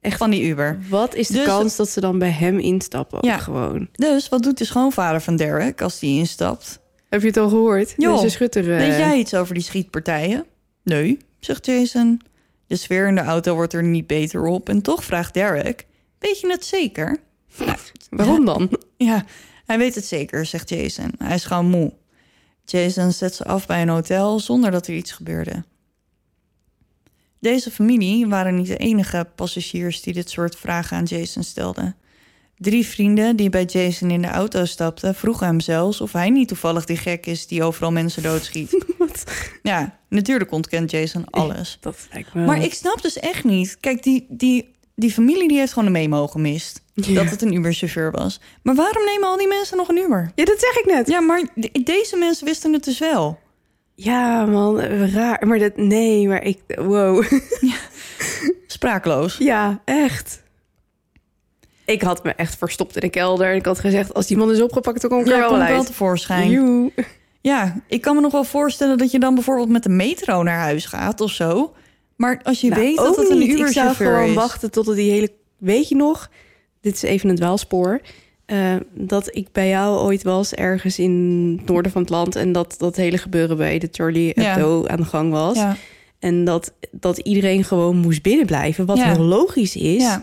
echt van die Uber. wat is de Dus- kans dat ze dan bij hem instappen? Ja. Gewoon. Dus wat doet de schoonvader van Derek als die instapt? Heb je het al gehoord? Joh, Deze schutter. eh, Weet jij iets over die schietpartijen? Nee, zegt Jason. De sfeer in de auto wordt er niet beter op en toch vraagt Derek: Weet je het zeker? [laughs] Waarom dan? Ja, hij weet het zeker, zegt Jason. Hij is gewoon moe. Jason zet ze af bij een hotel zonder dat er iets gebeurde. Deze familie waren niet de enige passagiers die dit soort vragen aan Jason stelden. Drie vrienden die bij Jason in de auto stapten, vroegen hem zelfs of hij niet toevallig die gek is die overal mensen doodschiet. [laughs] Wat? Ja, natuurlijk ontkent Jason alles. Dat lijkt me... Maar ik snap dus echt niet. Kijk, die, die, die familie die heeft gewoon de memo gemist. Ja. Dat het een Uber-chauffeur was. Maar waarom nemen al die mensen nog een Uber? Ja, dat zeg ik net. Ja, maar de- deze mensen wisten het dus wel. Ja, man, raar. Maar dat, nee, maar ik, wow. Sprakeloos. [laughs] Ja, echt. Ik had me echt verstopt in de kelder. Ik had gezegd, als die man is opgepakt, dan kom ik er Ja, wel uit. wel tevoorschijn. Joe. Ja, ik kan me nog wel voorstellen dat je dan bijvoorbeeld met de metro naar huis gaat of zo. Maar als je Nou, weet dat het een niet. Ik zou gewoon is. wachten totdat die hele... Weet je nog? Dit is even een dwaalspoor. eh, dat ik bij jou ooit was ergens in het noorden van het land... en dat dat hele gebeuren bij de Charlie Ja. Hebdo aan de gang was. Ja, En dat, dat iedereen gewoon moest binnenblijven. Wat Ja. heel logisch is.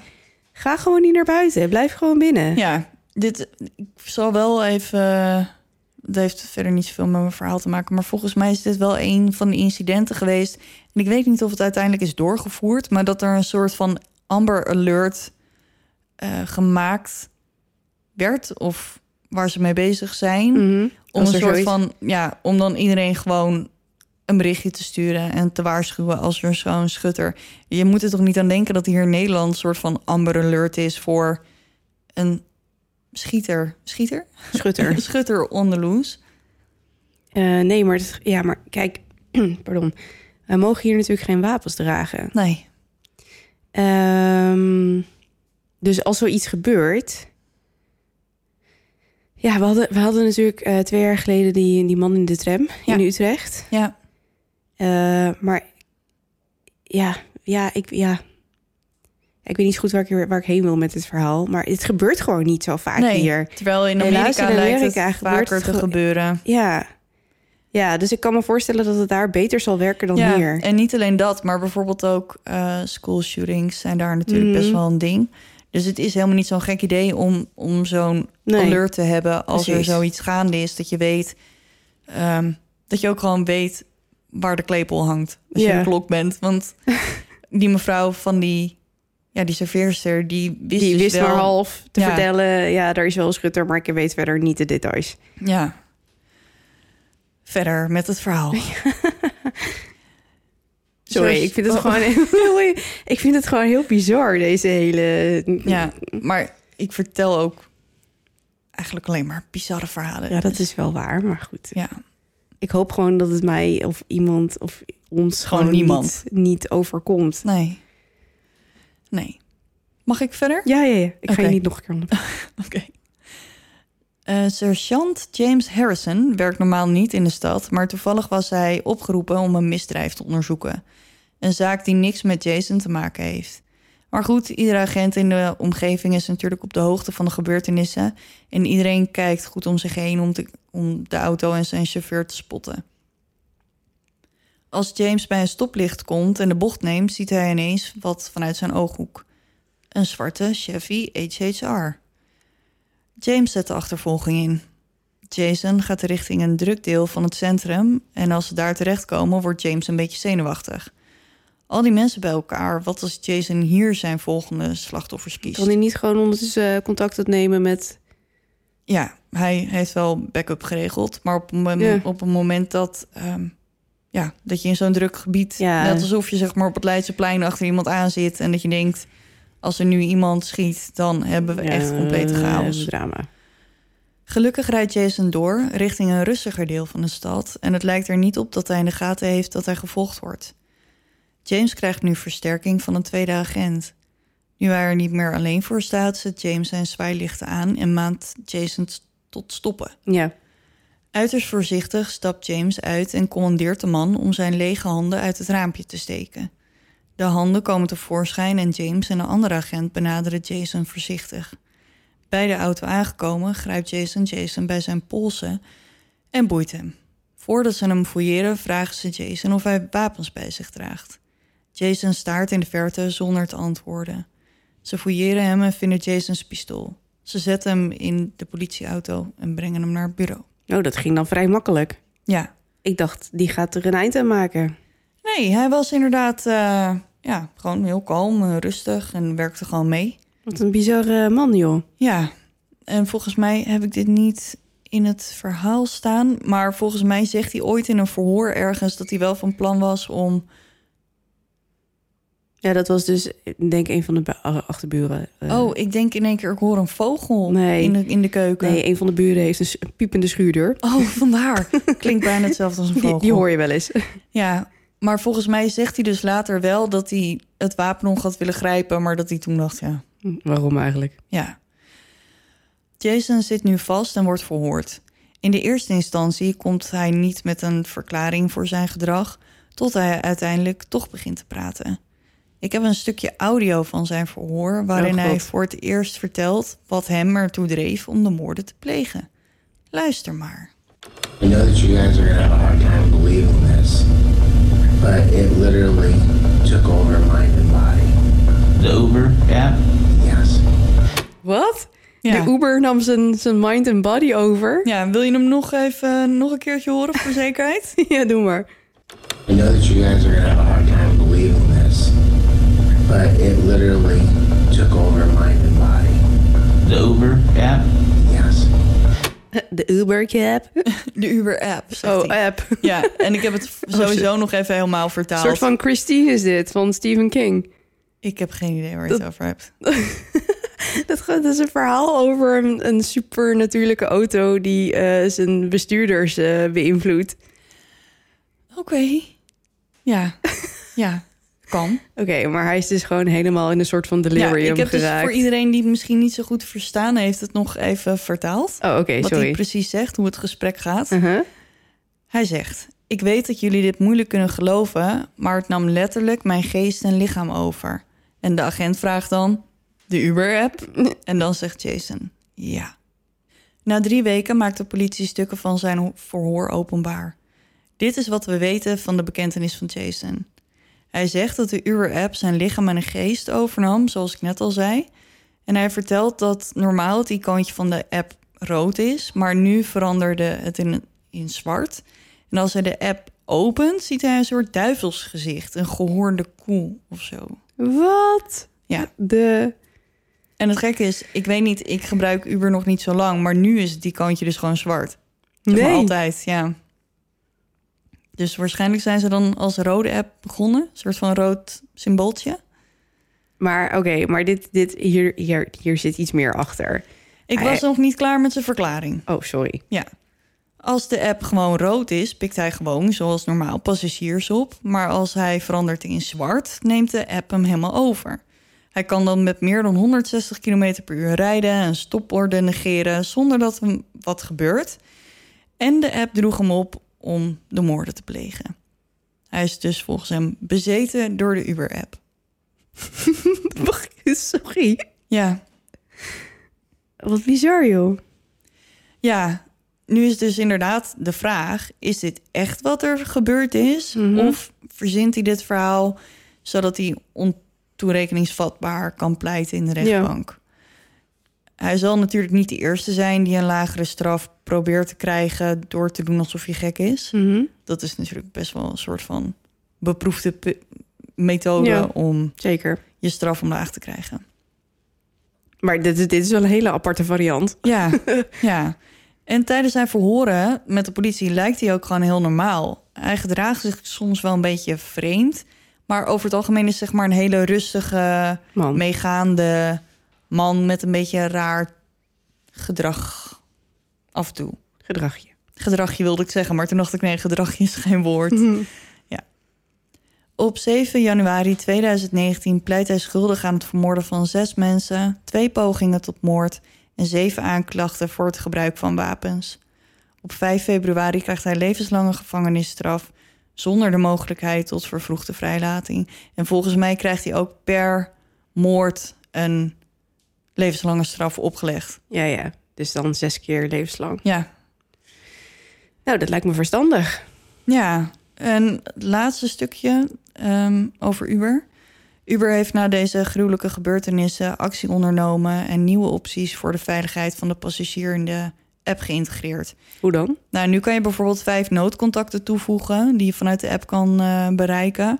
Ga gewoon niet naar buiten. Blijf gewoon binnen. ja. Dit, ik zal wel even... Het heeft verder niet zoveel met mijn verhaal te maken. Maar volgens mij is dit wel een van de incidenten geweest. En ik weet niet of het uiteindelijk is doorgevoerd. Maar dat er een soort van Amber Alert eh, gemaakt werd. Of waar ze mee bezig zijn. Mhm. Om een soort zoiets- van, ja, om dan iedereen gewoon een berichtje te sturen en te waarschuwen als er zo'n schutter. Je moet er toch niet aan denken dat hier in Nederland een soort van Amber Alert is voor een schieter. Schieter? Schutter. [laughs] Schutter on the loose. Eh, nee, maar, het- ja, maar kijk, [clears throat] pardon. Wij mogen hier natuurlijk geen wapens dragen. Nee. Ehm, dus als zoiets gebeurt. Ja, we hadden, we hadden natuurlijk eh, twee jaar geleden die, die man in de tram Ja. in Utrecht. Ja. Eh, maar ja, ja, ik, ja. Ik weet niet goed waar ik, waar ik heen wil met dit verhaal. Maar het gebeurt gewoon niet zo vaak nee. hier. Terwijl in Helaas, Amerika, in lijkt Amerika het gebeurt vaker het te ge- gebeuren. Ja. ja, dus ik kan me voorstellen dat het daar beter zal werken dan ja, hier. en niet alleen dat, maar bijvoorbeeld ook eh school shootings zijn daar natuurlijk best Mhm. wel een ding. Dus het is helemaal niet zo'n gek idee om, om zo'n Nee. alert te hebben als Precies. er zoiets gaande is. Dat je weet, ehm, dat je ook gewoon weet waar de klepel hangt. Als je een klok bent. Want [laughs] die mevrouw van die, ja, die serveerster, die wist, Die dus wist wel, maar half te Ja. vertellen. Ja, daar is wel een schutter, maar ik weet verder niet de details. Ja. Verder met het verhaal. [laughs] Sorry, Zoals- ik vind het oh, gewoon heel, ik vind het gewoon heel bizar, deze hele... Ja, maar ik vertel ook eigenlijk alleen maar bizarre verhalen. Ja, dat is wel waar, maar goed. Ja, Ik hoop gewoon dat het mij of iemand of ons Gewoon gewoon, niemand. Niet, niet overkomt. nee. Nee. Mag ik verder? Ja, ja, ja. Ik ga je niet nog een keer onderbreken. [laughs] Oké. Eh, Sergeant James Harrison werkt normaal niet in de stad, maar toevallig was hij opgeroepen om een misdrijf te onderzoeken. Een zaak die niks met Jason te maken heeft. Maar goed, iedere agent in de omgeving is natuurlijk op de hoogte van de gebeurtenissen. En iedereen kijkt goed om zich heen om, te, om de auto en zijn chauffeur te spotten. Als James bij een stoplicht komt en de bocht neemt, ziet hij ineens wat vanuit zijn ooghoek. Een zwarte Chevy HHR. James zet de achtervolging in. Jason gaat richting een druk deel van het centrum en als ze daar terechtkomen wordt James een beetje zenuwachtig. Al die mensen bij elkaar, wat als Jason hier zijn volgende slachtoffers kiest? Kan hij niet gewoon ondertussen eh, contact opnemen met... Ja, hij heeft wel backup geregeld, maar op een, Ja. op een moment dat, ehm, ja, dat je in zo'n druk gebied, Ja. net alsof je zeg maar op het Leidseplein achter iemand aan zit en dat je denkt, als er nu iemand schiet, dan hebben we echt complete Ja, chaos. drama. Gelukkig rijdt Jason door richting een rustiger deel van de stad en het lijkt er niet op dat hij in de gaten heeft dat hij gevolgd wordt. James krijgt nu versterking van een tweede agent. Nu hij er niet meer alleen voor staat, zet James zijn zwaailichten aan en maand Jason tot stoppen. Ja. Uiterst voorzichtig stapt James uit en commandeert de man om zijn lege handen uit het raampje te steken. De handen komen tevoorschijn en James en een andere agent benaderen Jason voorzichtig. Bij de auto aangekomen grijpt Jason Jason bij zijn polsen en boeit hem. Voordat ze hem fouilleren vragen ze Jason of hij wapens bij zich draagt. Jason staart in de verte zonder te antwoorden. Ze fouilleren hem en vinden Jasons pistool. Ze zetten hem in de politieauto en brengen hem naar het bureau. Oh, dat ging dan vrij makkelijk. Ja, Ik dacht, die gaat er een eind aan maken. nee, hij was inderdaad eh, ja, gewoon heel kalm, en rustig en werkte gewoon mee. Wat een bizarre man, joh. Ja, en volgens mij heb ik dit niet in het verhaal staan, maar volgens mij zegt hij ooit in een verhoor ergens dat hij wel van plan was om. Ja, dat was dus, ik denk een van de bu- achterburen. Eh, oh, ik denk in één keer, ik hoor een vogel Nee. in, de, in de keuken. Nee, een van de buren heeft een piepende schuurdeur. Oh, vandaar. [laughs] Klinkt bijna hetzelfde als een vogel. Die, die hoor je wel eens. [laughs] Ja, maar volgens mij zegt hij dus later wel dat hij het wapen nog had willen grijpen, maar dat hij toen dacht, ja, Waarom eigenlijk? Ja. Jason zit nu vast en wordt verhoord. In de eerste instantie komt hij niet met een verklaring voor zijn gedrag, tot hij uiteindelijk toch begint te praten. Ik heb een stukje audio van zijn verhoor waarin Oh, hij voor het eerst vertelt wat hem ertoe dreef om de moorden te plegen. Luister maar. I know that you guys are gonna have a hard time believing this, but it literally took over mind and body. The Uber app? Yes. Wat? Ja. De Uber nam zijn, zijn mind en body over? Ja, wil je hem nog even nog een keertje horen voor zekerheid? [laughs] Ja, doe maar. I know that you guys are gonna have a hard time but it literally took over mind and body. The Uber app? Yes. [laughs] [laughs] De Uber cab. De Uber-app. zegt Oh, hij. app. [laughs] Ja, en ik heb het sowieso shit. nog even helemaal Een vertaald. soort van Christine is dit, van Stephen King. Ik heb geen idee waar je het over hebt. Dat, is een verhaal over een, een supernatuurlijke auto die eh, zijn bestuurders eh, beïnvloedt. Oké. Ja. ja, kan. Oké, maar hij is dus gewoon helemaal in een soort van Ja, delirium ik heb dus geraakt. voor iedereen die het misschien niet zo goed verstaan heeft... het nog even vertaald. Oh, oké, wat hij sorry. precies zegt, hoe het gesprek gaat. Uh-huh. Hij zegt... Ik weet dat jullie dit moeilijk kunnen geloven... maar het nam letterlijk mijn geest en lichaam over. En de agent vraagt dan... De Uber-app? [laughs] En dan zegt Jason... Ja. Na drie weken maakt de politie stukken van zijn ho- verhoor openbaar. Dit is wat we weten van de bekentenis van Jason. Hij zegt dat de Uber-app zijn lichaam en een geest overnam, zoals ik net al zei. En hij vertelt dat normaal het icoontje van de app rood is, maar nu veranderde het in, in zwart. En als hij de app opent, ziet hij een soort duivelsgezicht. Een gehoorde koe of zo. Wat? Ja. De... En het gekke is, ik weet niet, ik gebruik Uber nog niet zo lang, maar nu is die kantje dus gewoon zwart. Zeg Nee. altijd, ja. Dus waarschijnlijk zijn ze dan als rode app begonnen. Een soort van rood symbooltje. Maar oké, maar dit, dit, hier, hier, hier zit iets meer achter. Ik Hij- was nog niet klaar met zijn verklaring. Oh, sorry. Ja. Als de app gewoon rood is, pikt hij gewoon, zoals normaal, passagiers op. Maar als hij verandert in zwart, neemt de app hem helemaal over. Hij kan dan met meer dan 160 km per uur rijden en stopborden negeren zonder dat hem wat gebeurt. En de app droeg hem op om de moorden te plegen. Hij is dus volgens hem bezeten door de Uber-app. [laughs] Sorry. Ja, Wat bizar, joh. Ja, nu is dus inderdaad de vraag: is dit echt wat er gebeurd is? Mhm. Of verzint hij dit verhaal zodat hij ontoerekeningsvatbaar kan pleiten in de rechtbank? Hij zal natuurlijk niet de eerste zijn die een lagere straf probeert te krijgen door te doen alsof hij gek is. Mhm. Dat is natuurlijk best wel een soort van beproefde methode Ja. om Zeker. je straf omlaag te krijgen. Maar dit, dit is wel een hele aparte variant. Ja, [laughs] ja. En tijdens zijn verhoren met de politie lijkt hij ook gewoon heel normaal. Hij gedraagt zich soms wel een beetje vreemd. Maar over het algemeen is zeg maar een hele rustige, Man. meegaande man met een beetje raar gedrag af en toe. Gedragje. Gedragje wilde ik zeggen, maar toen dacht ik nee, gedragje is geen woord. Ja. Op 7 januari 2019 pleit hij schuldig aan het vermoorden van zes mensen, twee pogingen tot moord en zeven aanklachten voor het gebruik van wapens. Op 5 februari krijgt hij levenslange gevangenisstraf zonder de mogelijkheid tot vervroegde vrijlating. En volgens mij krijgt hij ook per moord een levenslange straf opgelegd. Ja, ja. Dus dan zes keer levenslang. Ja, Nou, dat lijkt me verstandig. Ja, en het laatste stukje ehm, over Uber. Uber heeft na deze gruwelijke gebeurtenissen actie ondernomen en nieuwe opties voor de veiligheid van de passagier in de app geïntegreerd. Hoe dan? Nou, nu kan je bijvoorbeeld vijf noodcontacten toevoegen die je vanuit de app kan eh, bereiken.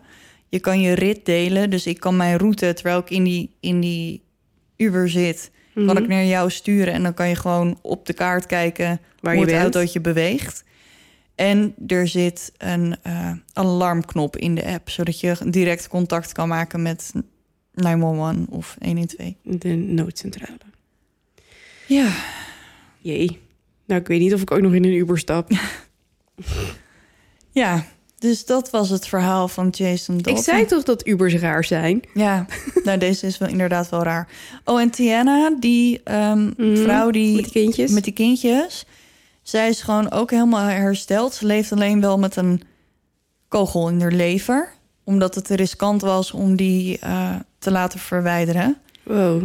Je kan je rit delen, dus ik kan mijn route terwijl ik in die, in die Uber zit, kan Mhm. ik naar jou sturen en dan kan je gewoon op de kaart kijken Waar hoe je het bent. autootje beweegt. En er zit een eh, alarmknop in de app, zodat je direct contact kan maken met 911 of 112. De noodcentrale. Ja, Jee. Nou, ik weet niet of ik ook nog in een Uber stap. [laughs] ja. Dus dat was het verhaal van Jason Dalton. Ik zei toch dat Ubers raar zijn? Ja, nou deze is wel inderdaad wel raar. Oh, en Tiana, die ehm, Mhm, vrouw die Met die kindjes? met die kindjes, zij is gewoon ook helemaal hersteld. Ze leeft alleen wel met een kogel in haar lever, omdat het te riskant was om die eh, te laten verwijderen. Wow.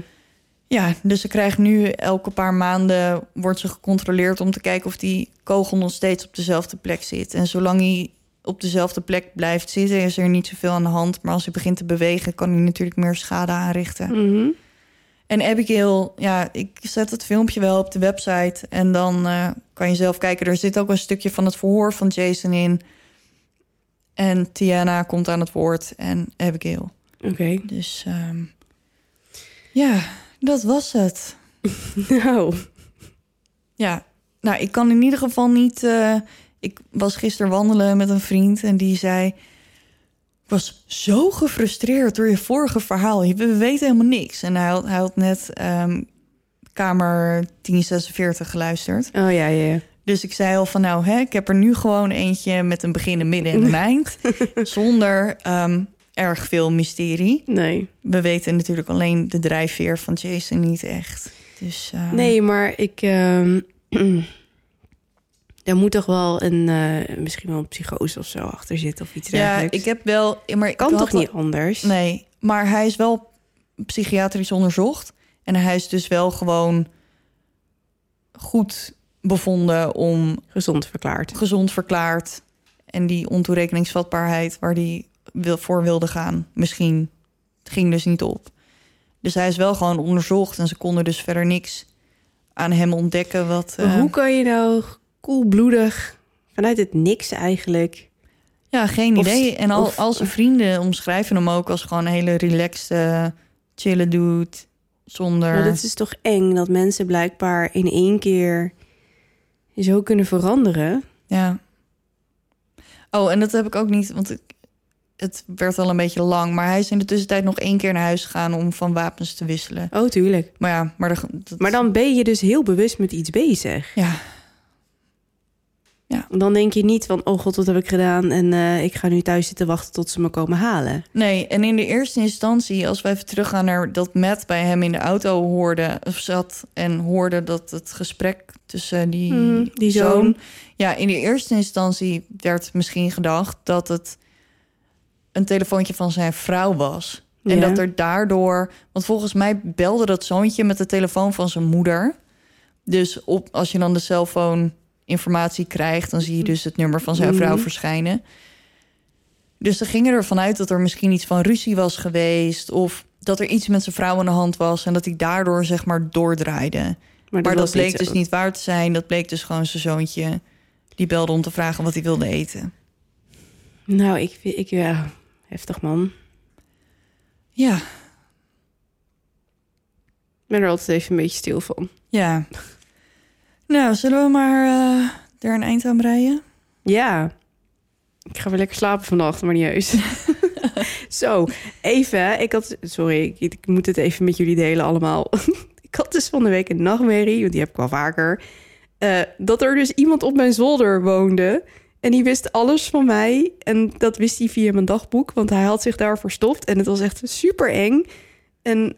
Ja, dus ze krijgt nu elke paar maanden wordt ze gecontroleerd om te kijken of die kogel nog steeds op dezelfde plek zit. En zolang hij op dezelfde plek blijft zitten, is er niet zoveel aan de hand. Maar als hij begint te bewegen, kan hij natuurlijk meer schade aanrichten. Mhm. En Abigail, ja, ik zet het filmpje wel op de website. En dan eh, kan je zelf kijken. Er zit ook een stukje van het verhoor van Jason in. En Tiana komt aan het woord en Abigail. Oké. Dus ehm, ja, dat was het. [laughs] Nou. Ja, nou, ik kan in ieder geval niet. eh, ik was gisteren wandelen met een vriend en die zei. Ik was zo gefrustreerd door je vorige verhaal. Je- We weten helemaal niks. En hij had, hij had net ehm, kamer 1046 geluisterd. Oh ja, ja, ja. Dus ik zei al van nou, hè, ik heb er nu gewoon eentje met een begin, een midden en een eind. [laughs] Zonder ehm, erg veel mysterie. Nee. We weten natuurlijk alleen de drijfveer van Jason niet echt. Dus, eh, Nee, maar ik... ehm [clears throat] er moet toch wel een... eh, misschien wel een psychose of zo achter zitten of iets Ja, dergelijks. ik heb wel... Maar ik Kan toch wel- niet anders? Nee, maar hij is wel psychiatrisch onderzocht. En hij is dus wel gewoon goed bevonden om Gezond verklaard. gezond verklaard. En die ontoerekeningsvatbaarheid waar hij wil, voor wilde gaan, misschien ging dus niet op. Dus hij is wel gewoon onderzocht en ze konden dus verder niks aan hem ontdekken. Wat, Maar eh, hoe kan je nou koelbloedig vanuit het niks eigenlijk... Ja, geen Of- idee. En al, of- al zijn vrienden omschrijven hem ook als gewoon een hele relaxed, chille dude. Zonder... Maar dat is toch eng dat mensen blijkbaar in één keer zo kunnen veranderen. Ja. Oh, en dat heb ik ook niet, want ik, het werd al een beetje lang. Maar hij is in de tussentijd nog één keer naar huis gegaan om van wapens te wisselen. Oh, tuurlijk. Maar ja, maar, de, dat- Maar dan ben je dus heel bewust met iets bezig. Ja, Dan denk je niet van, oh god, wat heb ik gedaan? En eh, ik ga nu thuis zitten wachten tot ze me komen halen. nee. En in de eerste instantie, als we even teruggaan naar dat Matt bij hem in de auto hoorde, of zat en hoorde dat het gesprek tussen die, Mhm, die zoon. Ja, in de eerste instantie werd misschien gedacht dat het een telefoontje van zijn vrouw was. En Ja. dat er daardoor, want volgens mij belde dat zoontje met de telefoon van zijn moeder. Dus op, als je dan de cellfoon informatie krijgt, dan zie je dus het nummer van zijn vrouw Mhm. verschijnen. Dus ze gingen ervan uit dat er misschien iets van ruzie was geweest. Of dat er iets met zijn vrouw aan de hand was. En dat hij daardoor zeg maar doordraaide. Maar dat, bleek niet dus zo. niet waar te zijn. Dat bleek dus gewoon zijn zoontje. Die belde om te vragen wat hij wilde eten. Nou, ik, ik ja, heftig man. Ja, Ik ben er altijd even een beetje stil van. ja. Nou, zullen we maar eh er een eind aan breien? Ja. Ik ga weer lekker slapen vannacht, maar niet heus. [laughs] Zo, even. Ik had... Sorry, ik, ik moet het even met jullie delen allemaal. [laughs] ik had dus van de week een nachtmerrie, want die heb ik wel vaker. eh, dat er dus iemand op mijn zolder woonde. En die wist alles van mij. En dat wist hij via mijn dagboek, want hij had zich daar verstopt. En het was echt super eng. En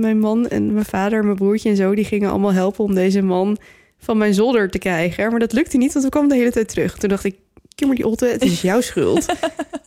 mijn man en mijn vader en mijn broertje en zo... die gingen allemaal helpen om deze man van mijn zolder te krijgen. Maar dat lukte niet, want we kwam de hele tijd terug. Toen dacht ik, Kimmer die Otte, het is jouw schuld.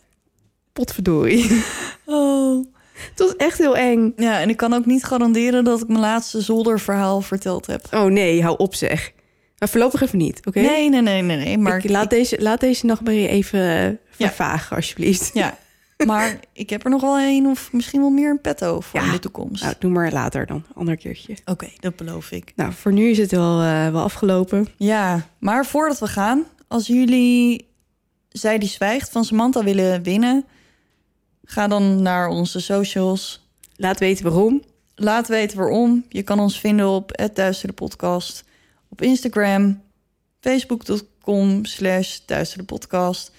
[laughs] Potverdorie. Oh. Het was echt heel eng. Ja, en ik kan ook niet garanderen dat ik mijn laatste zolderverhaal verteld heb. Oh nee, hou op zeg. Maar voorlopig even niet, oké? Nee, nee, nee, nee, nee. Maar Ik laat, deze, laat deze nachtmerrie even vervagen, alsjeblieft. Ja, maar ik heb er nog wel één of misschien wel meer een petto voor Ja. in de toekomst. Nou, doe maar later dan, ander keertje. Oké, dat beloof ik. Nou, voor nu is het wel, eh, wel afgelopen. Ja, maar voordat we gaan, als jullie Zij die zwijgt van Samantha willen winnen, ga dan naar onze socials. Laat weten waarom. Laat weten waarom. Je kan ons vinden op het Duistere Podcast. Op Instagram, facebook.com slash Duistere Podcast.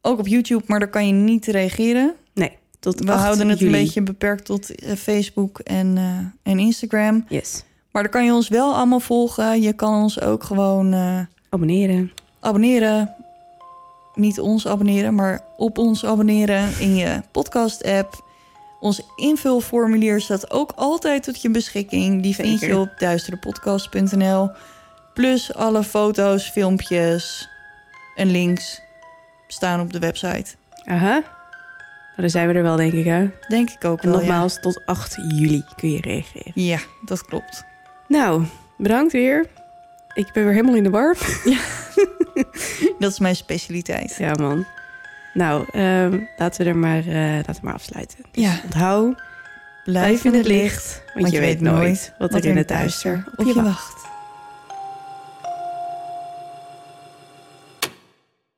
Ook op YouTube, maar daar kan je niet reageren. Nee, tot We 8 houden het juli. een beetje beperkt tot eh, Facebook en, eh, en Instagram. Yes. Maar daar kan je ons wel allemaal volgen. Je kan ons ook gewoon eh, Abonneren. abonneren. Niet ons abonneren, maar op ons abonneren in je podcast-app. Ons invulformulier staat ook altijd tot je beschikking. Die vind je op duisterepodcast.nl. Plus alle foto's, filmpjes en links staan op de website. Aha. Nou, dan zijn we er wel, denk ik, hè? Denk ik ook En wel, ja. nogmaals, tot 8 juli kun je reageren. Ja, dat klopt. Nou, bedankt weer. Ik ben weer helemaal in de war. [laughs] Dat is mijn specialiteit. Ja, man. Nou, ehm, laten we er maar, eh, laten we maar afsluiten. Dus Ja. Onthoud, blijf in het licht, want, je weet nooit wat er in het duister op je wacht. wacht.